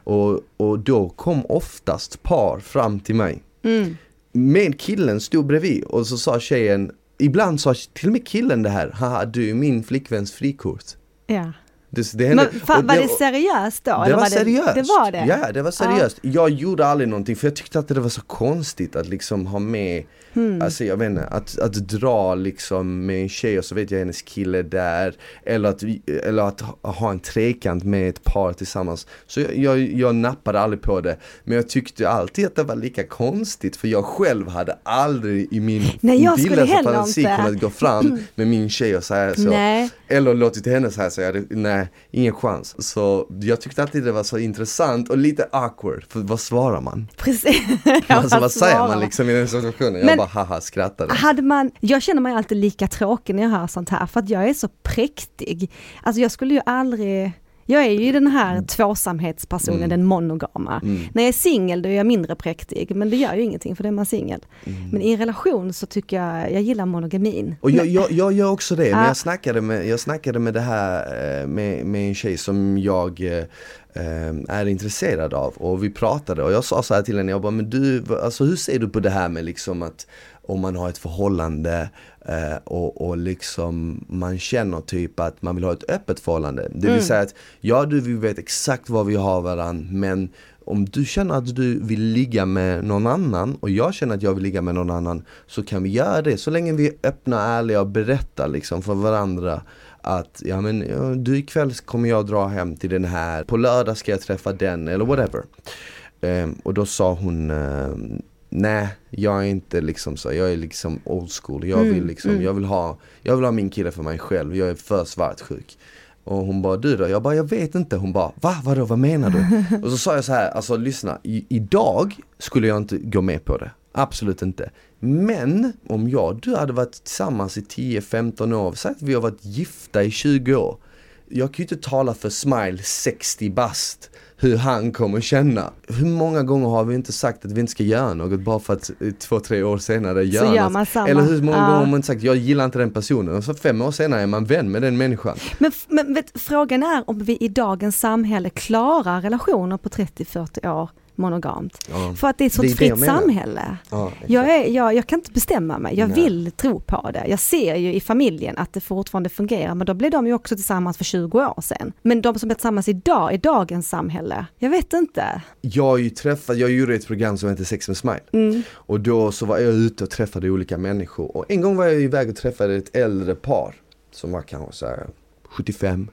Och, och då kom oftast par fram till mig. Mm. Med killen stod bredvid och så sa tjejen Ibland sa till och med killen det här, haha du är min flickväns frikort. Ja. Det, det Men fa, och var det seriöst då? det eller var seriöst. Det, var det? Ja, det var seriöst. Jag gjorde aldrig någonting för jag tyckte att det var så konstigt att liksom ha med Hmm. Alltså jag vet inte, att, att dra liksom med en tjej och så vet jag hennes kille där Eller att, eller att ha- en trekant med ett par tillsammans Så jag, jag, jag nappade aldrig på det Men jag tyckte alltid att det var lika konstigt för jag själv hade aldrig i min Nej, jag vildaste fantasi kunnat gå fram med min tjej och säga så Nej. eller låtit henne säga så, jag hade, nej, ingen chans. Så jag tyckte alltid det var så intressant och lite awkward, för vad svarar man? Precis. alltså vad säger man liksom i den situationen? Jag Men- bara haha skrattade. Hade man, jag känner mig alltid lika tråkig när jag hör sånt här för att jag är så präktig. Alltså jag skulle ju aldrig, jag är ju den här tvåsamhetspersonen, Mm. den monogama. När jag är singel då är jag mindre präktig, men det gör ju ingenting för då är man singel. Men i en relation så tycker jag, jag gillar monogamin. Och jag, jag, jag gör också det, men Ja. jag snackade med, jag snackade med det här eh, med, med en tjej som jag eh, eh, är intresserad av och vi pratade och jag sa så här till henne, jag bara men du, alltså hur ser du på det här med liksom att om man har ett förhållande eh, och, och liksom man känner typ att man vill ha ett öppet förhållande. Det vill säga att ja du vi vet exakt vad vi har varandra men om du känner att du vill ligga med någon annan och jag känner att jag vill ligga med någon annan så kan vi göra det så länge vi är öppna och ärliga och berättar liksom för varandra att ja men du ikväll kommer jag dra hem till den här, på lördag ska jag träffa den eller whatever. Ehm, och då sa hon ehm, Nej, jag är inte liksom så, jag är liksom old school. Jag vill liksom, jag vill ha, jag vill ha min kille för mig själv, jag är för svartsjuk. Och hon bara, du då? Jag bara, jag vet inte. Hon bara, va? Vadå, vad menar du? och så sa jag så här, alltså lyssna, i, idag skulle jag inte gå med på det. Absolut inte. Men om jag och du hade varit tillsammans i 10-15 år, säg att vi har varit gifta i 20 år. Jag kan ju inte tala för Smile 60 bast hur han kommer känna. Hur många gånger har vi inte sagt att vi inte ska göra något bara för att eh, två, tre år senare göra gör något? samma. Eller hur många Ja. gånger har man inte sagt jag gillar inte den personen och så fem år senare är man vän med den människan. Men, men vet, frågan är om vi i dagens samhälle klarar relationer på 30-40 år monogamt. Ja. För att det är ett sånt jag fritt menar. samhälle. Ja. Jag, är, jag, jag kan inte bestämma mig, jag Nej. vill tro på det. Jag ser ju i familjen att det fortfarande fungerar, men då blev de ju också tillsammans för 20 år sedan. Men de som är tillsammans idag, i dagens samhälle, jag vet inte. Jag har ju träffat, jag gjorde ett program som heter Sex med Smile. Mm. Och då så var jag ute och träffade olika människor. Och en gång var jag iväg och träffade ett äldre par. Som var kanske så här 75.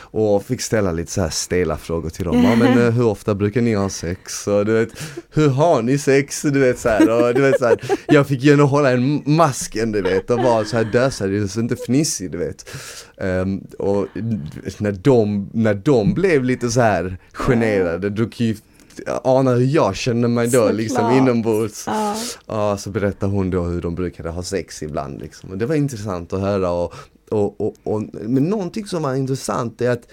Och fick ställa lite så här stela frågor till dem. Ja, men eh, hur ofta brukar ni ha sex? Och du vet, hur har ni sex? Du vet så här, och du vet så här, jag fick ju ändå hålla en masken du vet och vara så här dösad, inte fnissig du vet. Um, och när de, när de blev lite så här generade, då kan ju ana hur jag känner mig då Såklart. liksom inombords. Ja. Ja, så berättar hon då hur de brukade ha sex ibland liksom. Och det var intressant att höra och, och, och, och men någonting som var intressant är att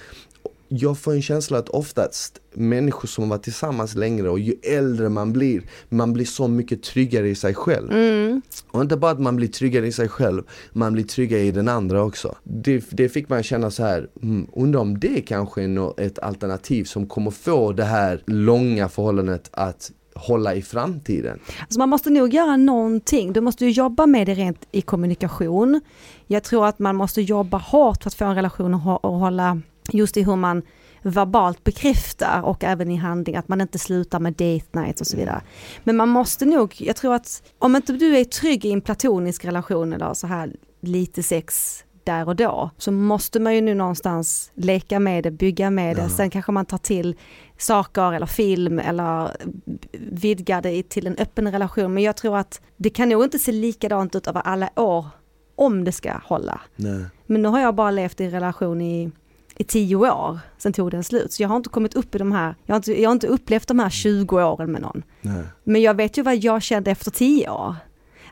jag får en känsla att oftast människor som har varit tillsammans längre och ju äldre man blir, man blir så mycket tryggare i sig själv. Mm. Och inte bara att man blir tryggare i sig själv, man blir tryggare i den andra också. Det, det fick man känna så här, mm, undrar om det kanske är nå- ett alternativ som kommer få det här långa förhållandet att hålla i framtiden. Alltså man måste nog göra någonting. Du måste ju jobba med det rent i kommunikation. Jag tror att man måste jobba hårt för att få en relation att hålla just i hur man verbalt bekräftar och även i handling att man inte slutar med date nights och så vidare. Men man måste nog, jag tror att om inte du är trygg i en platonisk relation eller så här lite sex där och då så måste man ju nu någonstans leka med det, bygga med det. Sen kanske man tar till saker eller film eller vidgar det till en öppen relation. Men jag tror att det kan nog inte se likadant ut över alla år om det ska hålla. Nej. Men nu har jag bara levt i en relation i, i tio år, sen tog den slut. Så jag har inte kommit upp i de här, jag har inte, jag har inte upplevt de här 20 åren med någon. Nej. Men jag vet ju vad jag kände efter tio år.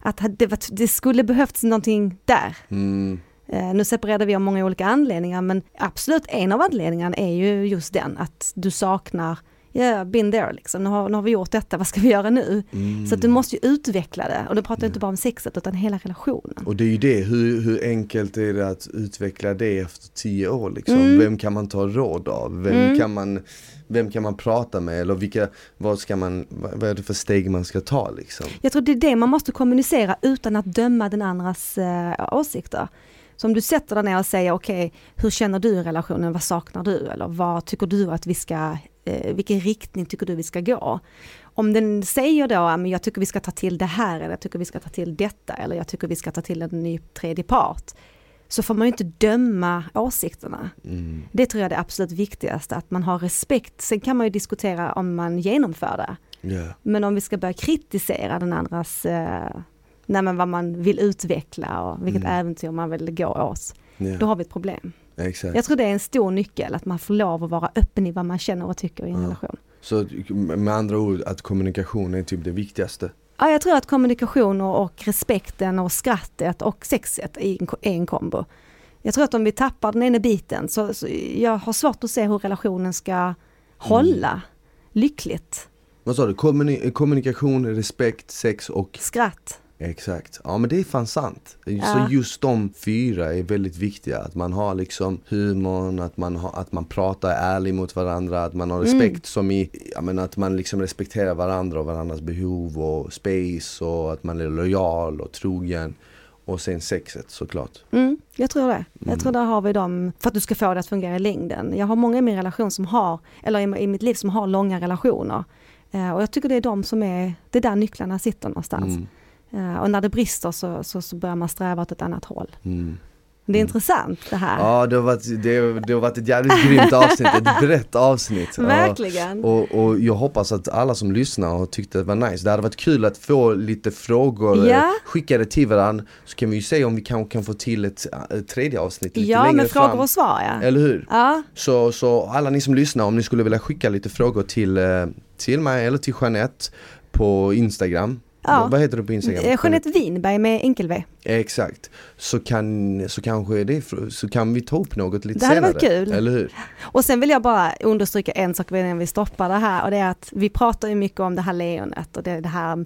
Att det, var, det skulle behövts någonting där. Mm. Eh, nu separerade vi av många olika anledningar men absolut en av anledningarna är ju just den att du saknar yeah, been there liksom. Nu har, nu har vi gjort detta, vad ska vi göra nu? Mm. Så du måste ju utveckla det. Och då pratar jag inte bara om sexet utan hela relationen. Och det är ju det, hur, hur enkelt är det att utveckla det efter tio år liksom? Mm. Vem kan man ta råd av? Vem, mm. kan man, vem kan man prata med? Eller vilka, vad, ska man, vad är det för steg man ska ta liksom? Jag tror det är det man måste kommunicera utan att döma den andras eh, åsikter. Så om du sätter dig ner och säger okej, okay, hur känner du i relationen? Vad saknar du? Eller vad tycker du att vi ska eh, vilken riktning tycker du vi ska gå? Om den säger då, jag tycker vi ska ta till det här, eller jag tycker vi ska ta till detta, eller jag tycker vi ska ta till en ny tredje part, så får man ju inte döma åsikterna. Mm. Det tror jag är det absolut viktigaste, att man har respekt. Sen kan man ju diskutera om man genomför det. Yeah. Men om vi ska börja kritisera den andras, eh, nej men vad man vill utveckla och vilket mm. äventyr man vill gå åt, yeah. då har vi ett problem. Exakt. Jag tror det är en stor nyckel, att man får lov att vara öppen i vad man känner och tycker i en ja. relation. Så med andra ord, att kommunikation är typ det viktigaste? Ja, jag tror att kommunikation och, och respekten och skrattet och sexet är en, är en kombo. Jag tror att om vi tappar den ena biten så, så jag har svårt att se hur relationen ska hålla mm. lyckligt. Vad sa du? kommunikation, respekt, sex och? Skratt. Exakt. Ja men det är fan sant. Ja. Så just de fyra är väldigt viktiga. Att man har liksom humorn, att man, har, att man pratar ärligt mot varandra, att man har respekt mm. som i, ja men att man liksom respekterar varandra och varandras behov och space och att man är lojal och trogen. Och sen sexet såklart. Mm, jag tror det. Jag mm. tror där har vi dem, för att du ska få det att fungera i längden. Jag har många i min relation som har, eller i, mitt liv som har långa relationer. Eh, och jag tycker det är de som är, det är där nycklarna sitter någonstans. Mm. Uh, och när det brister så, så, så, börjar man sträva åt ett annat håll. Mm. Det är mm. intressant det här. Ja det har, varit, det, det har varit ett jävligt grymt avsnitt, ett brett avsnitt. Verkligen. Och, och, jag hoppas att alla som lyssnar har tyckt det var nice. Det hade varit kul att få lite frågor ja. skickade till varandra. Så kan vi ju se om vi kanske kan få till ett, ett tredje avsnitt lite ja, längre med fram. frågor och svar ja. Eller hur? Ja. Så, så alla ni som lyssnar, om ni skulle vilja skicka lite frågor till, eh, till mig eller till Jeanette på Instagram Ja. Vad heter du på Instagram? Eh, Jeanette Winberg med enkel V. Exakt. Så, kan, så kanske det, så kan vi ta upp något lite senare. Det hade varit kul. Eller hur? Och sen vill jag bara understryka en sak innan vi stoppar det här och det är att vi pratar ju mycket om det här leonet och det, det här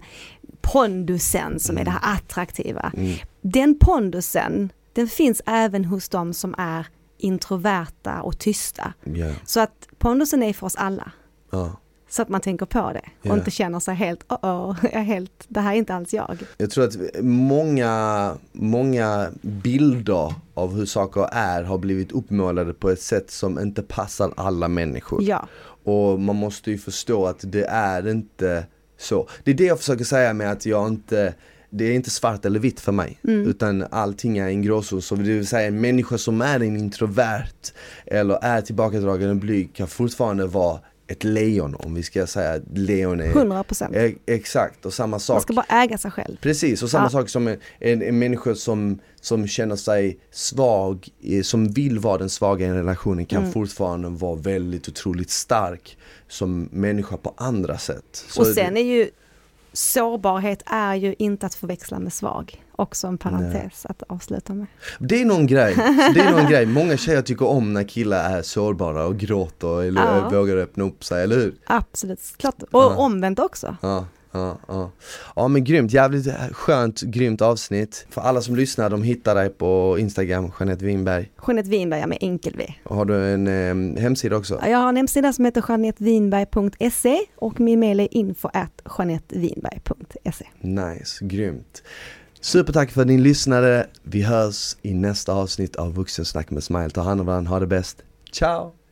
pondusen som mm. är det här attraktiva. Mm. Den pondusen, den finns även hos de som är introverta och tysta. Yeah. Så att pondusen är för oss alla. Ja. Så att man tänker på det och yeah. inte känner sig helt, oh, oh, jag helt, det här är inte alls jag. Jag tror att många, många bilder av hur saker är har blivit uppmålade på ett sätt som inte passar alla människor. Ja. Och man måste ju förstå att det är inte så. Det är det jag försöker säga med att jag inte det är inte svart eller vitt för mig. Mm. Utan allting är en gråzon. Så det vill säga en människa som är en introvert eller är tillbakadragen och blyg kan fortfarande vara ett lejon om vi ska säga lejon är 100% e Exakt och samma sak Man ska bara äga sig själv Precis och samma ja. sak som en, en, en människa som, som känner sig svag, som vill vara den svaga i en relation kan mm. fortfarande vara väldigt otroligt stark som människa på andra sätt Så Och sen är ju sårbarhet är ju inte att förväxla med svag. Också en parentes Nej. att avsluta med. Det är någon grej, det är någon grej. Många tjejer tycker om när killar är sårbara och gråter eller ja. vågar öppna upp sig, eller hur? Absolut, klart. Och ja. omvänt också. Ja. Ja, ja. ja men grymt, jävligt skönt, grymt avsnitt. För alla som lyssnar, de hittar dig på Instagram, Jeanette Winberg. Jeanette Winberg, med enkel V. Har du en eh, hemsida också? Jag har en hemsida som heter jeanettevinberg.se och min mail är info at jeanettevinberg.se. Nice, grymt. Supertack för din lyssnare. Vi hörs i nästa avsnitt av Vuxensnack med Smile. Ta hand om varandra, ha det bäst. Ciao!